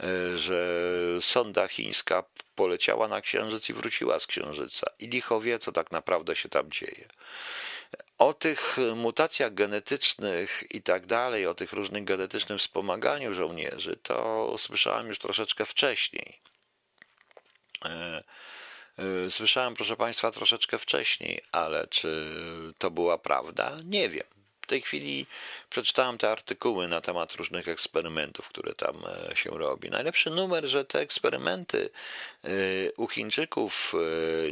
e, że sonda chińska poleciała na Księżyc i wróciła z Księżyca. I licho wie, co tak naprawdę się tam dzieje. O tych mutacjach genetycznych i tak dalej, o tych różnych genetycznym wspomaganiu żołnierzy, to słyszałem już troszeczkę wcześniej. E, e, słyszałem, proszę Państwa, troszeczkę wcześniej, ale czy to była prawda? Nie wiem. W tej chwili przeczytałem te artykuły na temat różnych eksperymentów, które tam e, się robi. Najlepszy numer, że te eksperymenty u Chińczyków,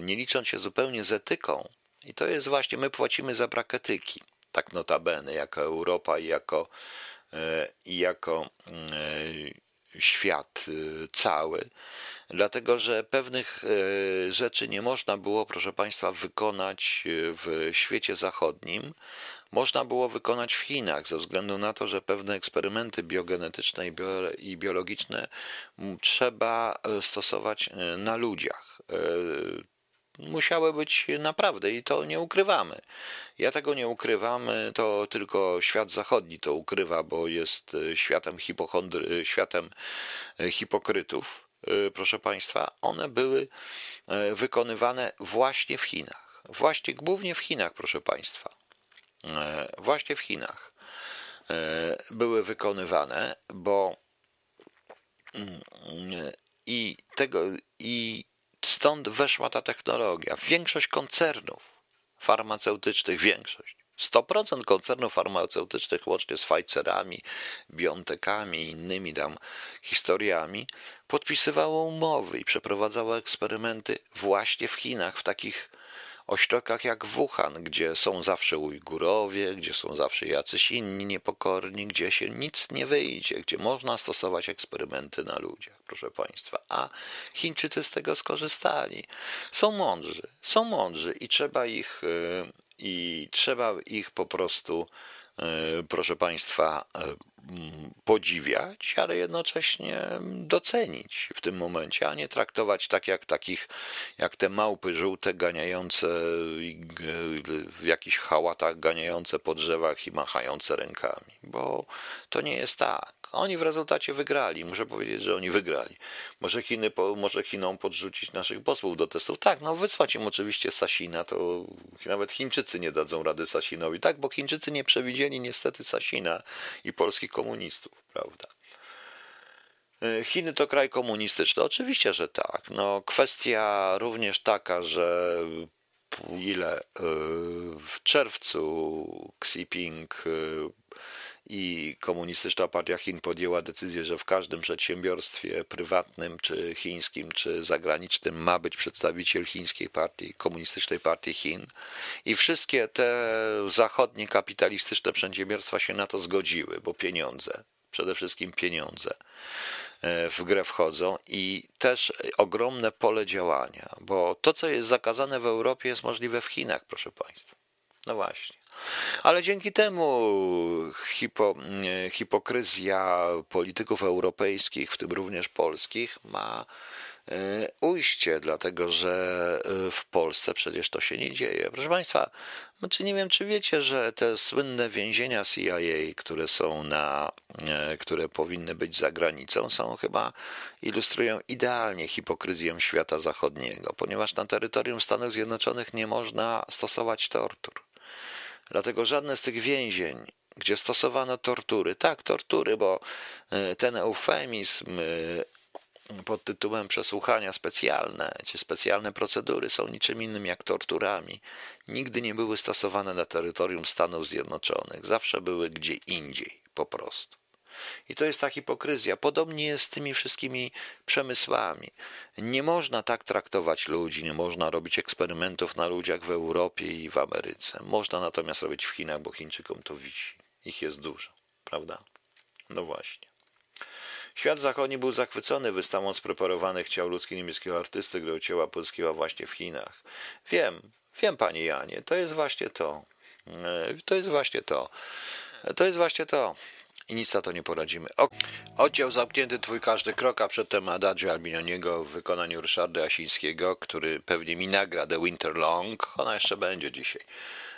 nie licząc się zupełnie z etyką, i to jest właśnie, my płacimy za brak etyki, tak notabene, jako Europa i jako, e, i jako e, świat e, cały, dlatego że pewnych rzeczy nie można było, proszę Państwa, wykonać w świecie zachodnim, można było wykonać w Chinach, ze względu na to, że pewne eksperymenty biogenetyczne i biologiczne trzeba stosować na ludziach musiały być naprawdę i to nie ukrywamy. Ja tego nie ukrywam, to tylko świat zachodni to ukrywa, bo jest e, światem hipochondry, e, światem e, hipokrytów. Proszę Państwa, one były wykonywane właśnie w Chinach. Właśnie głównie w Chinach, proszę Państwa. Właśnie w Chinach były wykonywane, bo mm, i tego i Stąd weszła ta technologia. Większość koncernów farmaceutycznych, większość, 100% koncernów farmaceutycznych, łącznie z Pfizerami, Biontechami i innymi tam historiami, podpisywało umowy i przeprowadzało eksperymenty właśnie w Chinach, w takich ośrodkach jak Wuhan, gdzie są zawsze Ujgurowie, gdzie są zawsze jacyś inni niepokorni, gdzie się nic nie wyjdzie, gdzie można stosować eksperymenty na ludziach, proszę Państwa. A Chińczycy z tego skorzystali. Są mądrzy, są mądrzy i trzeba ich, e, i trzeba ich po prostu e, proszę Państwa, podziwiać, ale jednocześnie docenić w tym momencie, a nie traktować tak jak takich, jak te małpy żółte ganiające w jakichś hałatach, ganiające po drzewach i machające rękami, bo to nie jest tak. Oni w rezultacie wygrali. Muszę powiedzieć, że oni wygrali. Może, Chiny, może Chinom podrzucić naszych posłów do testów? Tak, no wysłać im oczywiście Sasina, to nawet Chińczycy nie dadzą rady Sasinowi. Tak, bo Chińczycy nie przewidzieli niestety Sasina i polskich komunistów, prawda? E, Chiny to kraj komunistyczny. Oczywiście, że tak. No, kwestia również taka, że ile e, w czerwcu Xi Jinping e, i Komunistyczna Partia Chin podjęła decyzję, że w każdym przedsiębiorstwie prywatnym, czy chińskim, czy zagranicznym ma być przedstawiciel chińskiej partii, Komunistycznej Partii Chin. I wszystkie te zachodnie kapitalistyczne przedsiębiorstwa się na to zgodziły, bo pieniądze, przede wszystkim pieniądze e, w grę wchodzą i też ogromne pole działania, bo to, co jest zakazane w Europie, jest możliwe w Chinach, proszę Państwa. No właśnie. Ale dzięki temu hipo, hipokryzja polityków europejskich, w tym również polskich, ma e, ujście, dlatego że e, w Polsce przecież to się nie dzieje. Proszę Państwa, znaczy nie wiem, czy wiecie, że te słynne więzienia CIA, które są na, e, które powinny być za granicą, są chyba, ilustrują idealnie hipokryzję świata zachodniego, ponieważ na terytorium Stanów Zjednoczonych nie można stosować tortur. Dlatego żadne z tych więzień, gdzie stosowano tortury, tak, tortury, bo e, ten eufemizm e, pod tytułem przesłuchania specjalne, czy specjalne procedury są niczym innym jak torturami, nigdy nie były stosowane na terytorium Stanów Zjednoczonych, zawsze były gdzie indziej po prostu. I to jest ta hipokryzja. Podobnie jest z tymi wszystkimi przemysłami. Nie można tak traktować ludzi, nie można robić eksperymentów na ludziach w Europie i w Ameryce. Można natomiast robić w Chinach, bo Chińczykom to wisi. Ich jest dużo, prawda? No właśnie. Świat zachodni był zachwycony wystawą spreparowanych ciał ludzkich niemieckiego artysty, który ciała polskiego właśnie w Chinach. Wiem, wiem, panie Janie, to jest właśnie to. E, to jest właśnie to. To jest właśnie to i nic na to nie poradzimy. O, oddział zamknięty twój każdy krok, a przedtem Adagio Albinioniego w wykonaniu Ryszarda Jasińskiego, który pewnie mi nagra The Winter Long. Ona jeszcze będzie dzisiaj.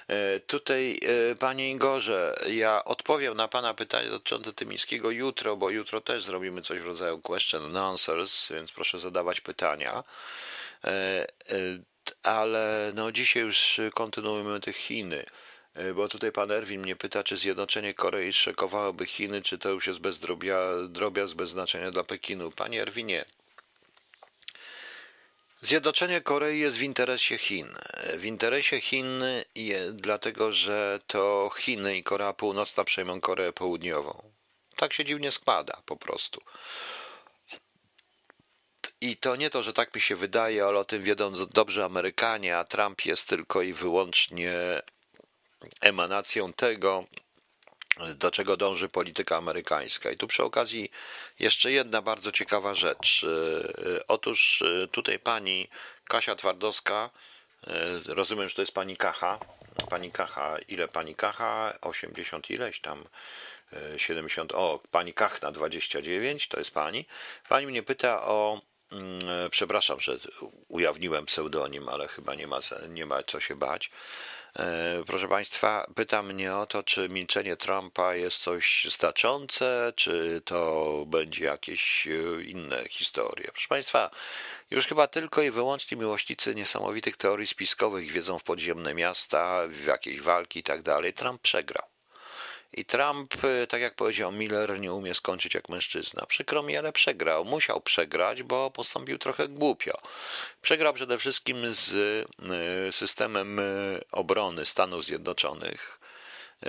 E, tutaj, e, panie Igorze, ja odpowiem na pana pytanie dotyczące Tymińskiego jutro, bo jutro też zrobimy coś w rodzaju question and answers, więc proszę zadawać pytania. E, ale no dzisiaj już kontynuujemy tych Chiny. E, bo tutaj pan Erwin mnie pyta, czy zjednoczenie Korei szokowałoby Chiny, czy to już jest bez drobia, drobiazg bez znaczenia dla Pekinu. Panie Erwinie, Zjednoczenie Korei jest w interesie Chin. W interesie Chin, dlatego że to Chiny i Korea Północna przejmą Koreę Południową. Tak się dziwnie składa po prostu. I to nie to, że tak mi się wydaje, ale o tym wiedzą dobrze Amerykanie, a Trump jest tylko i wyłącznie emanacją tego, do czego dąży polityka amerykańska. I tu przy okazji jeszcze jedna bardzo ciekawa rzecz. E, otóż e, tutaj pani Kasia Twardowska, rozumiem, że to jest pani Kacha. Pani Kacha, ile pani Kacha? 80 ileś tam. 70, o, pani Kachna 29, to jest pani. Pani mnie pyta o, przepraszam, że ujawniłem pseudonim, ale chyba nie ma, nie ma co się bać. E, proszę Państwa, pyta mnie o to, czy milczenie Trumpa jest coś znaczące, czy to będzie jakieś e, inne historie. Proszę Państwa, już chyba tylko i wyłącznie miłośnicy niesamowitych teorii spiskowych wiedzą w podziemne miasta, w jakieś walki i tak dalej. Trump przegrał. I Trump, y, tak jak powiedział Miller, nie umie skończyć jak mężczyzna. Przykro mi, ale przegrał. Musiał przegrać, bo postąpił trochę głupio. Przegrał przede wszystkim z y, systemem y, obrony Stanów Zjednoczonych,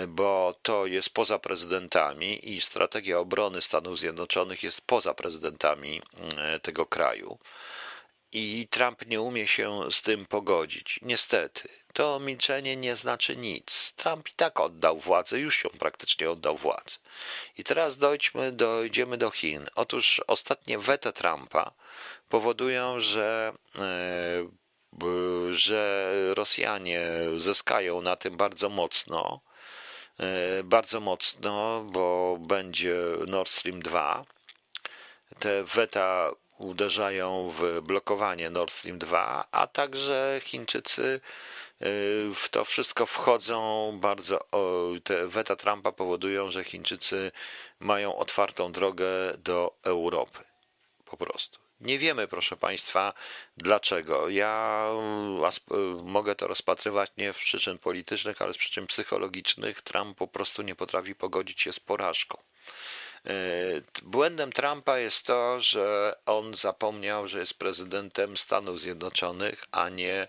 bo to jest poza prezydentami i strategia obrony Stanów Zjednoczonych jest poza prezydentami tego kraju. I Trump nie umie się z tym pogodzić. Niestety, to milczenie nie znaczy nic. Trump i tak oddał władzę, już ją praktycznie oddał władzę. I teraz dojdźmy, dojdziemy do Chin. Otóż ostatnie weta Trumpa powodują, że, e, że Rosjanie zyskają na tym bardzo mocno. E, bardzo mocno, bo będzie Nord Stream 2. Te weta uderzają w blokowanie Nord Stream 2, a także Chińczycy y, w to wszystko wchodzą bardzo. Te weta Trumpa powodują, że Chińczycy mają otwartą drogę do Europy. Po prostu. Nie wiemy, proszę Państwa, dlaczego. Ja mogę to rozpatrywać nie w przyczyn politycznych, ale z przyczyn psychologicznych. Trump po prostu nie potrafi pogodzić się z porażką. E, błędem Trumpa jest to, że on zapomniał, że jest prezydentem Stanów Zjednoczonych, a nie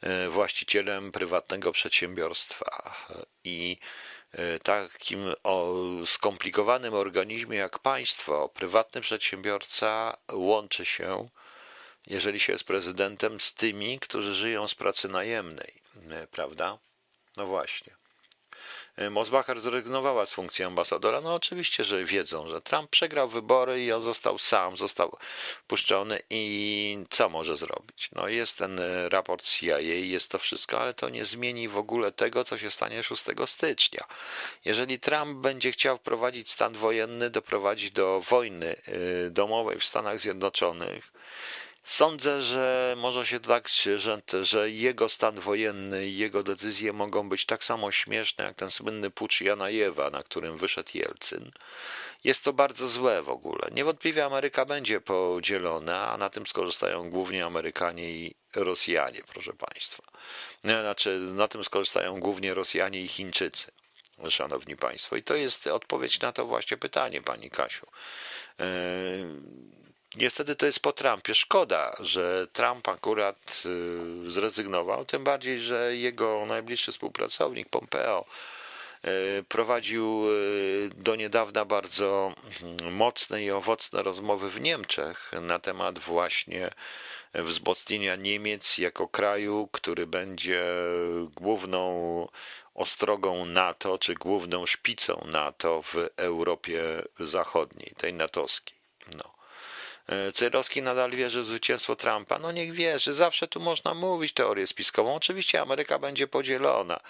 e, właścicielem prywatnego przedsiębiorstwa. I e, takim skomplikowanym organizmie jak państwo, prywatny przedsiębiorca łączy się, jeżeli się jest prezydentem, z tymi, którzy żyją z pracy najemnej, prawda? No właśnie. Mosbacher zrezygnowała z funkcji ambasadora. No oczywiście, że wiedzą, że Trump przegrał wybory i on został sam, został puszczony i co może zrobić? No jest ten e, raport CIA, jest to wszystko, ale to nie zmieni w ogóle tego, co się stanie 6 stycznia. Jeżeli Trump będzie chciał wprowadzić stan wojenny, doprowadzić do wojny e, domowej w Stanach Zjednoczonych, Sądzę, że może się tak, że, że jego stan wojenny i jego decyzje mogą być tak samo śmieszne jak ten słynny pucz Janajewa, na którym wyszedł Jelcyn. Jest to bardzo złe w ogóle. Niewątpliwie Ameryka będzie podzielona, a na tym skorzystają głównie Amerykanie i Rosjanie, proszę Państwa. Znaczy, na tym skorzystają głównie Rosjanie i Chińczycy, szanowni Państwo. I to jest odpowiedź na to właśnie pytanie, Pani Kasiu. Yy Niestety to jest po Trumpie. Szkoda, że Trump akurat y, zrezygnował, tym bardziej, że jego najbliższy współpracownik Pompeo y, prowadził y, do niedawna bardzo mm, mocne i owocne rozmowy w Niemczech na temat właśnie wzmocnienia Niemiec jako kraju, który będzie główną ostrogą NATO, czy główną szpicą NATO w Europie Zachodniej, tej natowskiej. No. E, Cyrowski nadal wierzy w zwycięstwo Trumpa. No niech wierzy, zawsze tu można mówić teorię spiskową. Oczywiście Ameryka będzie podzielona.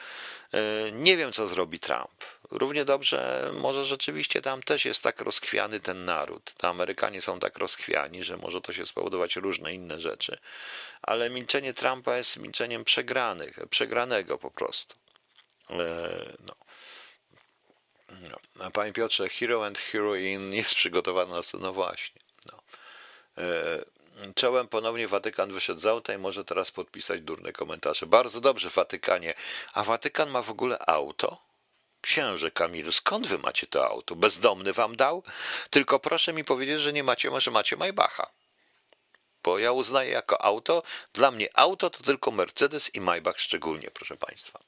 E, nie wiem, co zrobi Trump. Równie dobrze, może rzeczywiście tam też jest tak rozchwiany ten naród. Te Amerykanie są tak rozchwiani, że może to się spowodować różne inne rzeczy. Ale milczenie Trumpa jest milczeniem przegranych, przegranego po prostu. E, no. No. A panie Piotrze, Hero and Heroine jest przygotowana na no właśnie. E, czołem ponownie Watykan wyszedł z auta i może teraz podpisać durne komentarze. Bardzo dobrze, Watykanie. A Watykan ma w ogóle auto? Księże Kamilu, skąd wy macie to auto? Bezdomny wam dał? Tylko proszę mi powiedzieć, że nie macie, że macie Maybacha. Bo ja uznaję jako auto, dla mnie auto to tylko Mercedes i Maybach szczególnie, proszę Państwa.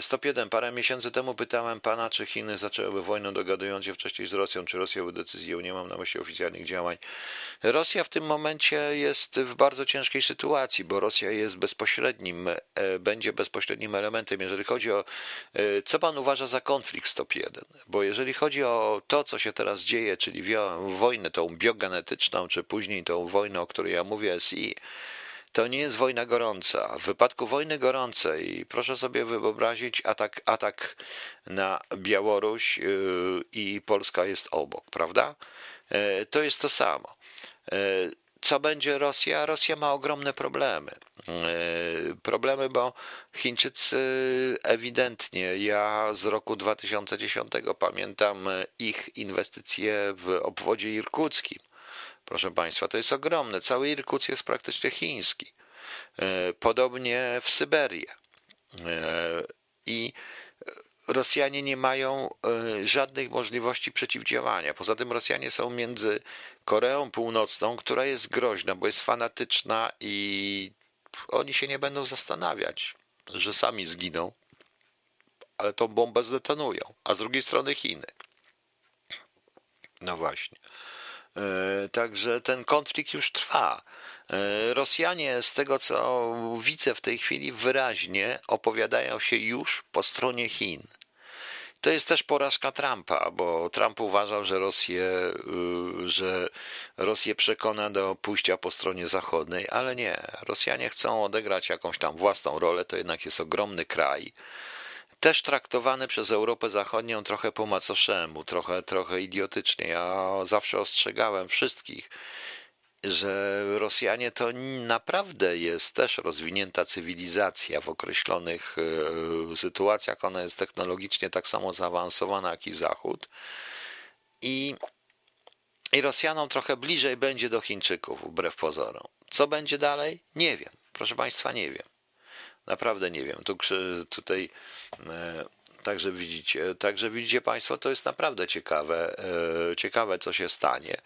Stop 1. Parę miesięcy temu pytałem pana, czy Chiny zaczęłyby wojnę dogadując się wcześniej z Rosją, czy Rosja by decyzję, nie mam na myśli oficjalnych działań. Rosja w tym momencie jest w bardzo ciężkiej sytuacji, bo Rosja jest bezpośrednim, e, będzie bezpośrednim elementem, jeżeli chodzi o, e, co pan uważa za konflikt Stop 1? Bo jeżeli chodzi o to, co się teraz dzieje, czyli wojnę tą biogenetyczną, czy później tą wojnę, o której ja mówię, SI, to nie jest wojna gorąca. W wypadku wojny gorącej, proszę sobie wyobrazić atak, atak na Białoruś yy, i Polska jest obok, prawda? Yy, to jest to samo. Yy, co będzie Rosja? Rosja ma ogromne problemy. Problemy, bo Chińczycy ewidentnie, ja z roku 2010 pamiętam ich inwestycje w obwodzie irkuckim. Proszę Państwa, to jest ogromne. Cały Irkuc jest praktycznie chiński. E, podobnie w Syberii. E, I Rosjanie nie mają e, żadnych możliwości przeciwdziałania. Poza tym Rosjanie są między Koreą Północną, która jest groźna, bo jest fanatyczna i oni się nie będą zastanawiać, że sami zginą, ale tą bombę zdetonują. A z drugiej strony Chiny. No właśnie. Także ten konflikt już trwa. Rosjanie, z tego co widzę w tej chwili, wyraźnie opowiadają się już po stronie Chin. To jest też porażka Trumpa, bo Trump uważał, że Rosję, y, że Rosję przekona do pójścia po stronie zachodniej, ale nie. Rosjanie chcą odegrać jakąś tam własną rolę, to jednak jest ogromny kraj. Też traktowany przez Europę Zachodnią trochę po macoszemu, trochę, trochę idiotycznie. Ja zawsze ostrzegałem wszystkich, że Rosjanie to naprawdę jest też rozwinięta cywilizacja w określonych e, sytuacjach. Ona jest technologicznie tak samo zaawansowana jak i Zachód. I, I Rosjanom trochę bliżej będzie do Chińczyków, wbrew pozorom. Co będzie dalej? Nie wiem. Proszę Państwa, nie wiem. Naprawdę nie wiem. Tu, tutaj e, Także widzicie, także widzicie Państwo, to jest naprawdę ciekawe, e, ciekawe co się stanie.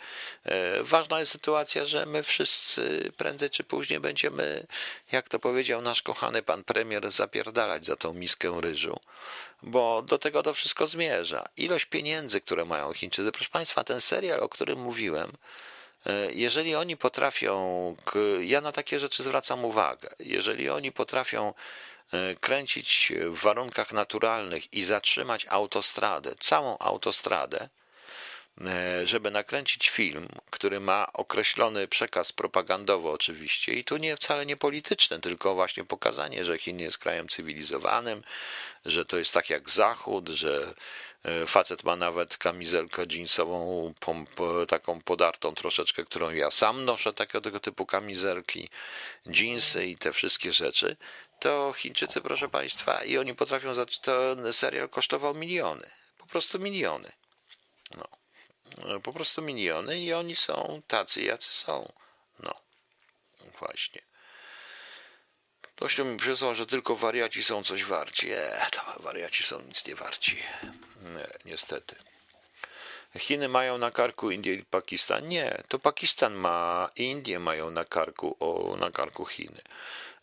E, ważna jest sytuacja, że my wszyscy prędzej czy później będziemy, jak to powiedział nasz kochany pan premier, zapierdalać za tą miskę ryżu, bo do tego to wszystko zmierza. Ilość pieniędzy, które mają Chińczycy, proszę Państwa, ten serial, o którym mówiłem, jeżeli oni potrafią, ja na takie rzeczy zwracam uwagę, jeżeli oni potrafią E, kręcić w warunkach naturalnych i zatrzymać autostradę, całą autostradę, e, żeby nakręcić film, który ma określony przekaz propagandowy oczywiście i tu nie wcale nie polityczny, tylko właśnie pokazanie, że Chin jest krajem cywilizowanym, że to jest tak jak Zachód, że e, facet ma nawet kamizelkę jeansową taką podartą troszeczkę, którą ja sam noszę, takiego tego typu kamizelki, jeansy i te wszystkie rzeczy, to Chińczycy, proszę Państwa, i oni potrafią, ten serial kosztował miliony, po prostu miliony. No. Po prostu miliony i oni są tacy, jacy są. No, właśnie. Ktoś mi przysłał, że tylko wariaci są coś warci. Nie, to wariaci są nic nie warci. Nie, niestety. Chiny mają na karku Indię i Pakistan? Nie, to Pakistan ma Indie mają na karku, o, na karku Chiny.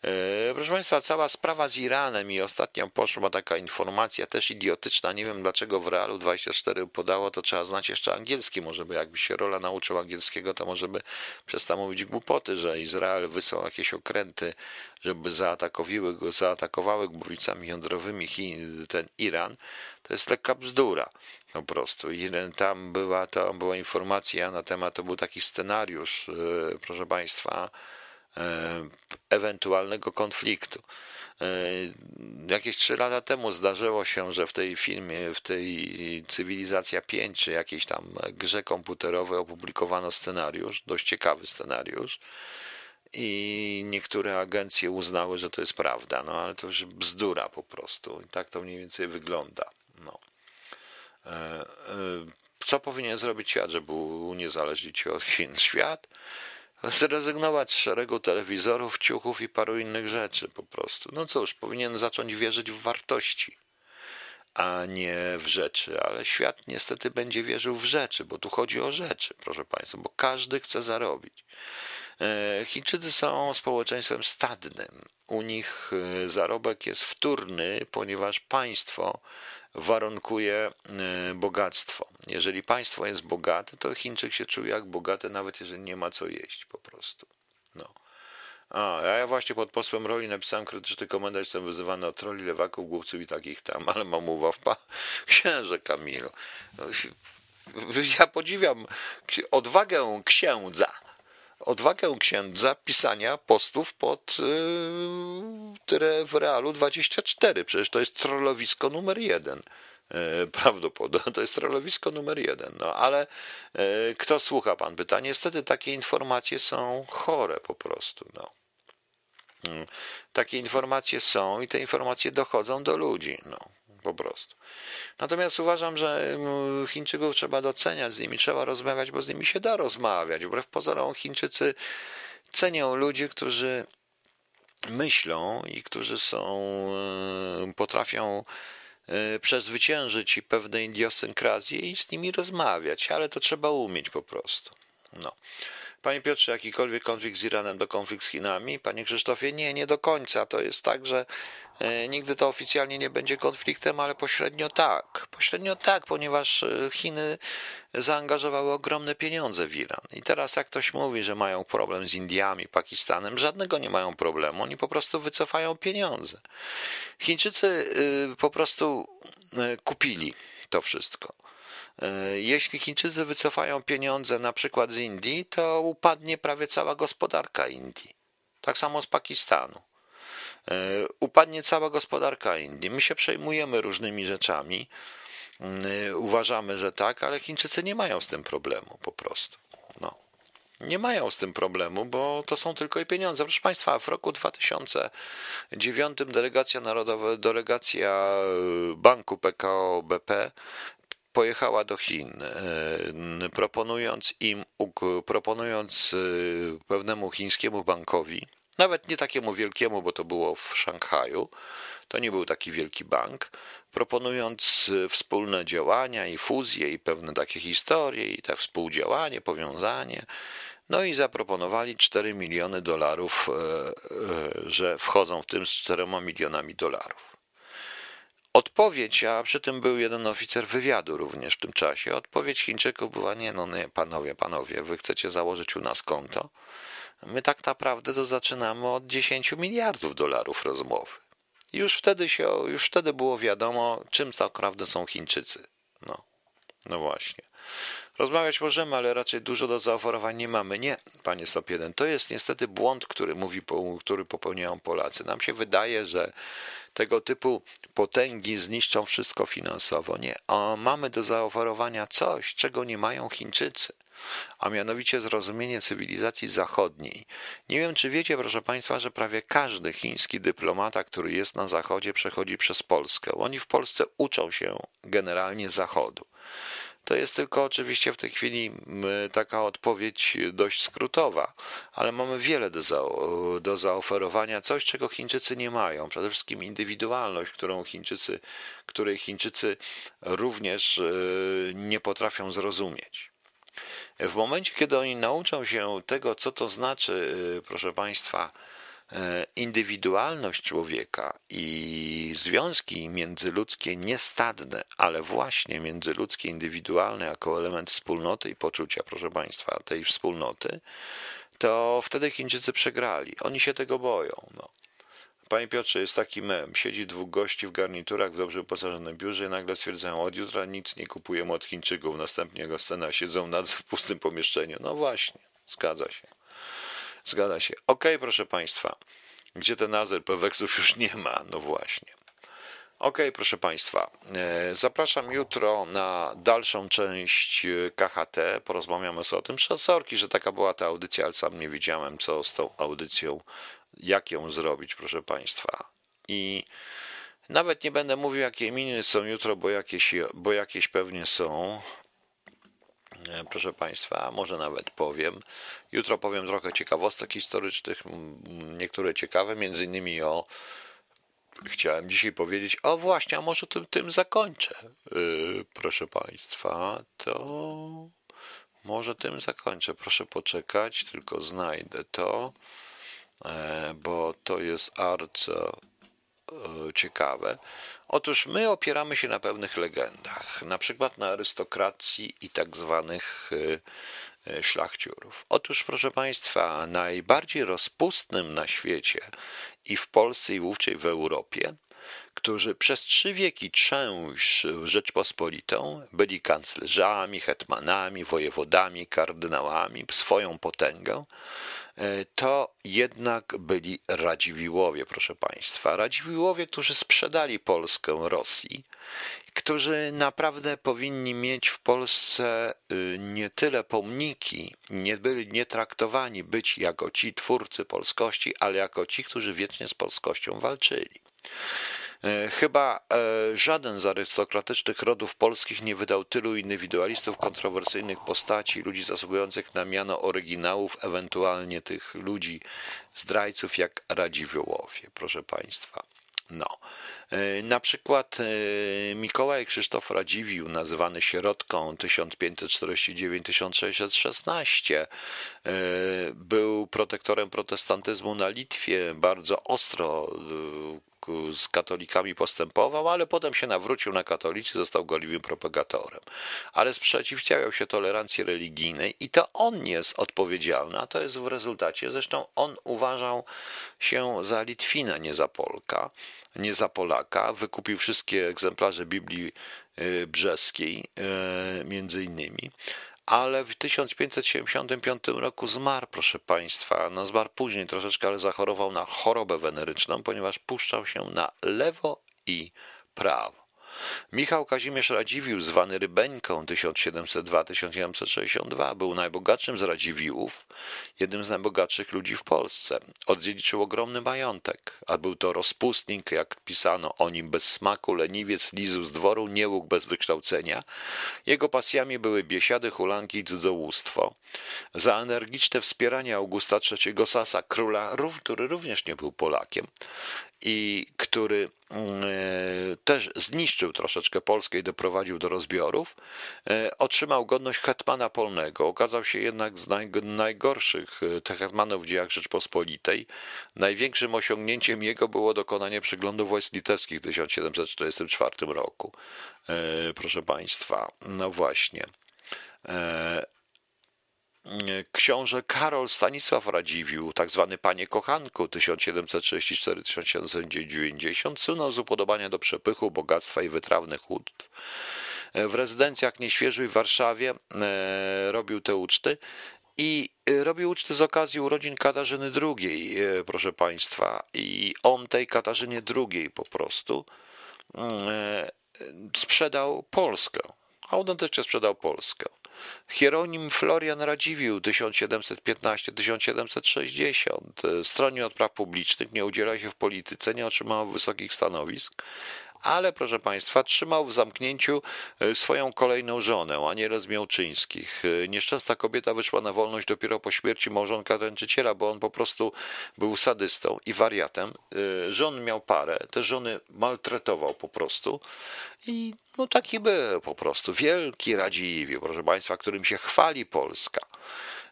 E, proszę Państwa, cała sprawa z Iranem i ostatnio poszła taka informacja, też idiotyczna, nie wiem dlaczego w Realu 24 podało, to trzeba znać jeszcze angielski, może by jakby się Rola nauczył angielskiego, to może by przestał mówić głupoty, że Izrael wysłał jakieś okręty, żeby zaatakowały go, zaatakowały głowicami jądrowymi Chin, ten Iran, to jest lekka bzdura po prostu. I tam była, to była informacja na temat, to był taki scenariusz, e, proszę Państwa, ewentualnego konfliktu. E, jakieś trzy lata temu zdarzyło się, że w tej filmie, w tej Cywilizacja 5, czy jakiejś tam grze komputerowej opublikowano scenariusz, dość ciekawy scenariusz. I niektóre agencje uznały, że to jest prawda, no ale to już bzdura po prostu. I tak to mniej więcej wygląda. No. E, co powinien zrobić świat, żeby uniezależnić się od Chin? Świat zrezygnować z szeregu telewizorów, ciuchów i paru innych rzeczy po prostu. No cóż, powinien zacząć wierzyć w wartości, a nie w rzeczy, ale świat niestety będzie wierzył w rzeczy, bo tu chodzi o rzeczy, proszę Państwa, bo każdy chce zarobić. E, Chińczycy są społeczeństwem stadnym. U nich e, zarobek jest wtórny, ponieważ państwo warunkuje e, bogactwo. Jeżeli państwo jest bogate, to Chińczyk się czuje jak bogaty, nawet jeżeli nie ma co jeść po prostu. No. A, ja właśnie pod posłem roli napisałem krytyczny komentarz, jestem wyzywany od troli, lewaków, głupców i takich tam, ale mam uwag, pa, <laughs> księże Kamilu. Ja podziwiam odwagę księdza, odwagę księdza pisania postów pod yy, w Realu 24. Przecież to jest trollowisko numer jeden. Yy, prawdopodobnie to jest trollowisko numer jeden. No ale yy, kto słucha, pan pyta. Niestety takie informacje są chore po prostu. No. Yy, takie informacje są i te informacje dochodzą do ludzi. No po prostu. Natomiast uważam, że mm, Chińczyków trzeba doceniać, z nimi trzeba rozmawiać, bo z nimi się da rozmawiać. Wbrew pozorom Chińczycy cenią ludzi, którzy myślą i którzy są, e, potrafią e, przezwyciężyć pewne idiosynkrazje i z nimi rozmawiać, ale to trzeba umieć po prostu. No. Panie Piotrze, jakikolwiek konflikt z Iranem to konflikt z Chinami? Panie Krzysztofie, nie, nie do końca. To jest tak, że e, nigdy to oficjalnie nie będzie konfliktem, ale pośrednio tak. Pośrednio tak, ponieważ e, Chiny zaangażowały ogromne pieniądze w Iran. I teraz jak ktoś mówi, że mają problem z Indiami, Pakistanem, żadnego nie mają problemu. Oni po prostu wycofają pieniądze. Chińczycy y, po prostu kupili to wszystko. Y, jeśli Chińczycy wycofają pieniądze na przykład z Indii, to upadnie prawie cała gospodarka Indii. Tak samo z Pakistanu. Upadnie cała gospodarka Indii. My się przejmujemy różnymi rzeczami. Uważamy, że tak, ale Chińczycy nie mają z tym problemu po prostu. No nie mają z tym problemu, bo to są tylko i pieniądze. Proszę Państwa, w roku 2009 delegacja narodowa, delegacja banku PKO BP pojechała do Chin, e, proponując im, proponując e, pewnemu chińskiemu bankowi, nawet nie takiemu wielkiemu, bo to było w Szanghaju, to nie był taki wielki bank, proponując e, wspólne działania i fuzje i pewne takie historie i tak współdziałanie, powiązanie. No i zaproponowali 4 miliony dolarów, że wchodzą w tym z 4 milionami dolarów. Odpowiedź, a przy tym był jeden oficer wywiadu również w tym czasie, odpowiedź Chińczyków była nie, no nie, panowie, panowie, wy chcecie założyć u nas konto? My tak naprawdę to zaczynamy od 10 miliardów dolarów rozmowy. Już wtedy się, już wtedy było wiadomo, czym tak naprawdę są Chińczycy. No, no właśnie. Rozmawiać możemy, ale raczej dużo do zaoferowań nie mamy. Nie, panie Stop 1. To jest niestety błąd, który mówi, który popełniają Polacy. Nam się wydaje, że tego typu potęgi zniszczą wszystko finansowo. Nie, a mamy do zaoferowania coś, czego nie mają Chińczycy a mianowicie zrozumienie cywilizacji zachodniej. Nie wiem, czy wiecie, proszę Państwa, że prawie każdy chiński dyplomata, który jest na Zachodzie, przechodzi przez Polskę. Oni w Polsce uczą się generalnie Zachodu. To jest tylko oczywiście w tej chwili taka odpowiedź dość skrótowa, ale mamy wiele do, za, do zaoferowania, coś czego Chińczycy nie mają. Przede wszystkim indywidualność, którą Chińczycy, której Chińczycy również e, nie potrafią zrozumieć. W momencie, kiedy oni nauczą się tego, co to znaczy, e, proszę Państwa, indywidualność człowieka i związki międzyludzkie niestadne, ale właśnie międzyludzkie, indywidualne jako element wspólnoty i poczucia, proszę Państwa, tej wspólnoty, to wtedy Chińczycy przegrali. Oni się tego boją. No. Panie Piotrze, jest taki mem. Siedzi dwóch gości w garniturach w dobrze uposażonym biurze i nagle stwierdzają, od jutra nic nie kupujemy od Chińczyków. Następnie jego scena siedzą nad w pustym pomieszczeniu. No właśnie, zgadza się. Zgadza się. Ok, proszę Państwa. Gdzie ten azer peweksów już nie ma? No właśnie. Ok, proszę Państwa. E, zapraszam jutro na dalszą część e, KHT. Porozmawiamy sobie o tym. Sorki, że taka była ta audycja, ale sam nie wiedziałem, co z tą audycją, jak ją zrobić, proszę Państwa. I nawet nie będę mówił, jakie miny są jutro, bo jakieś, bo jakieś pewnie są. E, proszę Państwa, może nawet powiem. Jutro powiem trochę ciekawostek historycznych, niektóre ciekawe, między innymi o. Chciałem dzisiaj powiedzieć, o właśnie, a może tym, tym zakończę. Yy, proszę Państwa, to może tym zakończę. Proszę poczekać, tylko znajdę to, e, bo to jest bardzo ciekawe. Otóż my opieramy się na pewnych legendach, na przykład na arystokracji i tak zwanych e, e, szlachciurów. Otóż, proszę Państwa, najbardziej rozpustnym na świecie i w Polsce i wówczas w Europie, którzy przez trzy wieki trzęś Rzeczpospolitą, byli kanclerzami, hetmanami, wojewodami, kardynałami, swoją potęgę, to jednak byli Radziwiłowie, proszę Państwa. Radziwiłowie, którzy sprzedali Polskę Rosji, którzy naprawdę powinni mieć w Polsce y, nie tyle pomniki, nie byli nie traktowani być jako ci twórcy polskości, ale jako ci, którzy wiecznie z polskością walczyli. E, chyba e, żaden z arystokratycznych rodów polskich nie wydał tylu indywidualistów, kontrowersyjnych postaci, ludzi zasługujących na miano oryginałów, ewentualnie tych ludzi zdrajców jak Radziwiłłowie, proszę Państwa. No. E, na przykład e, Mikołaj Krzysztof Radziwił, nazywany sierotką 1549-1616, e, był protektorem protestantyzmu na Litwie, bardzo ostro z katolikami postępował, ale potem się nawrócił na katolicy, został gorliwym propagatorem. Ale sprzeciwiał się tolerancji religijnej i to on jest odpowiedzialny, a to jest w rezultacie. Zresztą on uważał się za Litwina, nie za Polka, nie za Polaka. Wykupił wszystkie egzemplarze Biblii y, brzeskiej, y, między innymi ale w 1575 roku zmarł, proszę Państwa. No zmarł później troszeczkę, ale zachorował na chorobę weneryczną, ponieważ puszczał się na lewo i prawo. Michał Kazimierz Radziwiłł, zwany Rybeńką 1702-1762, był najbogatszym z Radziwiłłów, jednym z najbogatszych ludzi w Polsce. Odziedziczył ogromny majątek, a był to rozpustnik, jak pisano o nim, bez smaku, leniwiec, lizu z dworu, niełuk bez wykształcenia. Jego pasjami były biesiady, hulanki i cudzołóstwo. Za energiczne wspieranie Augusta III Sasa, króla, który również nie był Polakiem, i który mm, e, też zniszczył troszeczkę Polskę i doprowadził do rozbiorów, e, otrzymał godność hetmana polnego. Okazał się jednak z najgorszych e, hetmanów w dziejach Rzeczpospolitej. Największym osiągnięciem jego było dokonanie przeglądu wojsk litewskich w 1744 roku. Proszę Państwa, no właśnie. Książę Karol Stanisław Radziwiłł, tak zwany Panie Kochanku 1734-1790, słynął z upodobania do przepychu, bogactwa i wytrawnych łód. W rezydencjach Nieświeżuj w Warszawie e, robił te uczty i e, robił uczty z okazji urodzin Katarzyny II, e, proszę Państwa. I on tej Katarzynie II po prostu sprzedał Polskę. Autentycznie sprzedał Polskę. Hieronim Florian Radziwiłł 1715-1760 stronił od praw publicznych, nie udzielał się w polityce, nie otrzymał wysokich stanowisk, ale proszę Państwa, trzymał w zamknięciu e, swoją kolejną żonę, Anielę z Miałczyńskich. E, nieszczęsna kobieta wyszła na wolność dopiero po śmierci małżonka tańczyciela, bo on po prostu był sadystą i wariatem. E, żon miał parę, te żony maltretował po prostu i no taki był po prostu. Wielki Radziwiłł, proszę Państwa, którym się chwali Polska.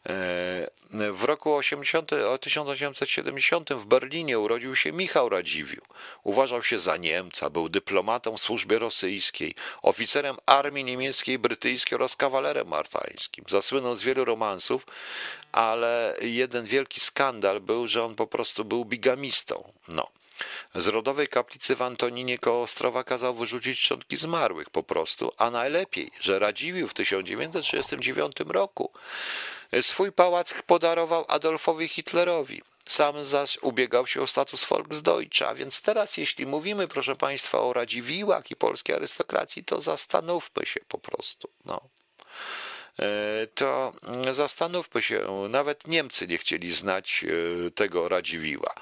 E, w roku 80, 1870 w Berlinie urodził się Michał Radziwiłł. Uważał się za Niemca, był dyplomatą w służbie rosyjskiej, oficerem armii niemieckiej, brytyjskiej oraz kawalerem martańskim. Zasłynął z wielu romansów, ale jeden wielki skandal był, że on po prostu był bigamistą. No. Z rodowej kaplicy w Antoninie koło Ostrowa kazał wyrzucić szczątki zmarłych po prostu, a najlepiej, że Radziwiłł w 1939 roku Swój pałac podarował Adolfowi Hitlerowi. Sam zaś ubiegał się o status Volksdeutscha, więc teraz jeśli mówimy, proszę Państwa, o Radziwiłłach i polskiej arystokracji, to zastanówmy się po prostu. No. E, to zastanówmy się, nawet Niemcy nie chcieli znać e, tego Radziwiła.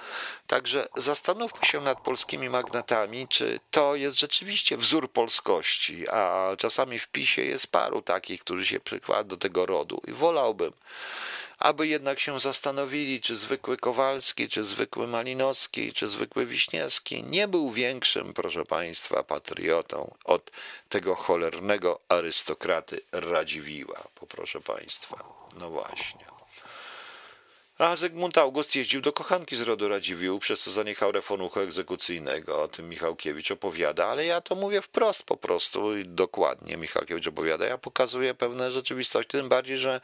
Także zastanówmy się nad polskimi magnatami, czy to jest rzeczywiście wzór polskości, a czasami w PiSie jest paru takich, którzy się przykładają do tego rodu i wolałbym, aby jednak się zastanowili, czy zwykły Kowalski, czy zwykły Malinowski, czy zwykły Wiśniewski nie był większym, proszę Państwa, patriotą od tego cholernego arystokraty Radziwiła, poproszę Państwa. No właśnie. A Zygmunt August jeździł do kochanki z rodu Radziwiłł, przez co zaniechał reformuchu egzekucyjnego. O tym Michałkiewicz opowiada, ale ja to mówię wprost po prostu i dokładnie Michałkiewicz opowiada. Ja pokazuję pewne rzeczywistości, tym bardziej, że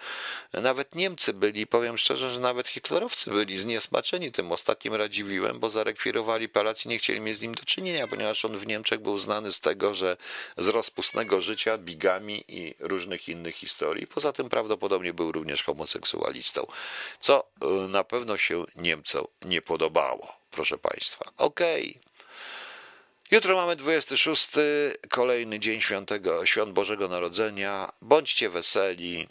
nawet Niemcy byli, powiem szczerze, że nawet hitlerowcy byli zniesmaczeni tym ostatnim Radziwiłem, bo zarekwirowali palac i nie chcieli mieć z nim do czynienia, ponieważ on w Niemczech był znany z tego, że z rozpustnego życia, bigami i różnych innych historii. Poza tym prawdopodobnie był również homoseksualistą, co na pewno się Niemcom nie podobało, proszę Państwa. Okej. Okay. Jutro mamy 26, kolejny dzień świętego, świąt Bożego Narodzenia. Bądźcie weseli.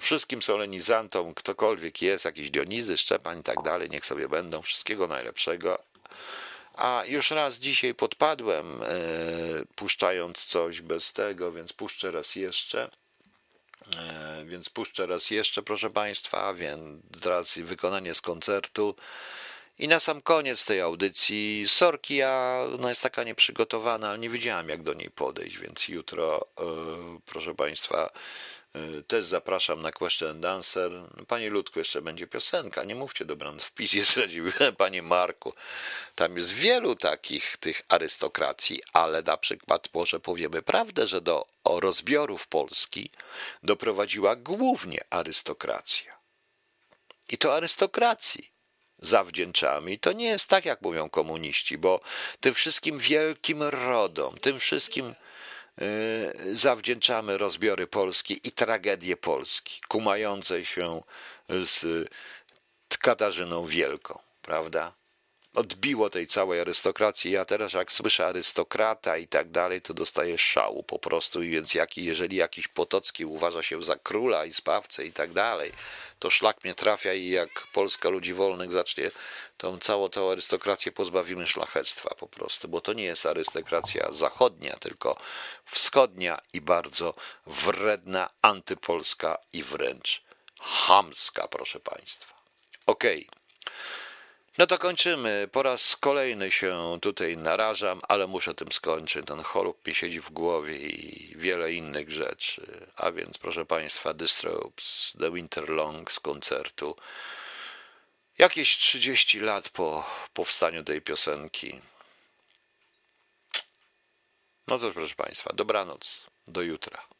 Wszystkim solenizantom, ktokolwiek jest, jakiś Dionizy, Szczepan i tak dalej, niech sobie będą. Wszystkiego najlepszego. A już raz dzisiaj podpadłem, e, puszczając coś bez tego, więc puszczę raz jeszcze. E, więc puszczę raz jeszcze, proszę Państwa, więc z racji wykonanie z koncertu. I na sam koniec tej audycji, sorki, ja no jest taka nieprzygotowana, ale nie wiedziałam jak do niej podejść, więc jutro, yy, proszę Państwa, też zapraszam na Question and Answer. Panie Ludku, jeszcze będzie piosenka, nie mówcie dobranoc, w pisie zdradził, <laughs> Panie Marku. Tam jest wielu takich tych arystokracji, ale na przykład może powiemy prawdę, że do rozbiorów Polski doprowadziła głównie arystokracja. I to arystokracji zawdzięczamy. I to nie jest tak, jak mówią komuniści, bo tym wszystkim wielkim rodom, tym wszystkim zawdzięczamy rozbiory Polski i tragedię Polski, kumającej się z Katarzyną Wielką, prawda? Odbiło tej całej arystokracji. Ja teraz, jak słyszę arystokrata i tak dalej, to dostaję szału po prostu. I więc, jak, jeżeli jakiś Potocki uważa się za króla i spawcę i tak dalej, to szlak mnie trafia i jak Polska ludzi wolnych zacznie tą całą tą arystokrację pozbawimy szlachectwa po prostu, bo to nie jest arystokracja zachodnia, tylko wschodnia i bardzo wredna, antypolska i wręcz chamska, proszę Państwa. Okej. Okay. No to kończymy. Po raz kolejny się tutaj narażam, ale muszę tym skończyć. Ten chorób mi siedzi w głowie i wiele innych rzeczy. A więc, proszę Państwa, The Strokes, The Winter Long z koncertu. Jakieś 30 lat po powstaniu tej piosenki. No to proszę Państwa, dobranoc. Do jutra.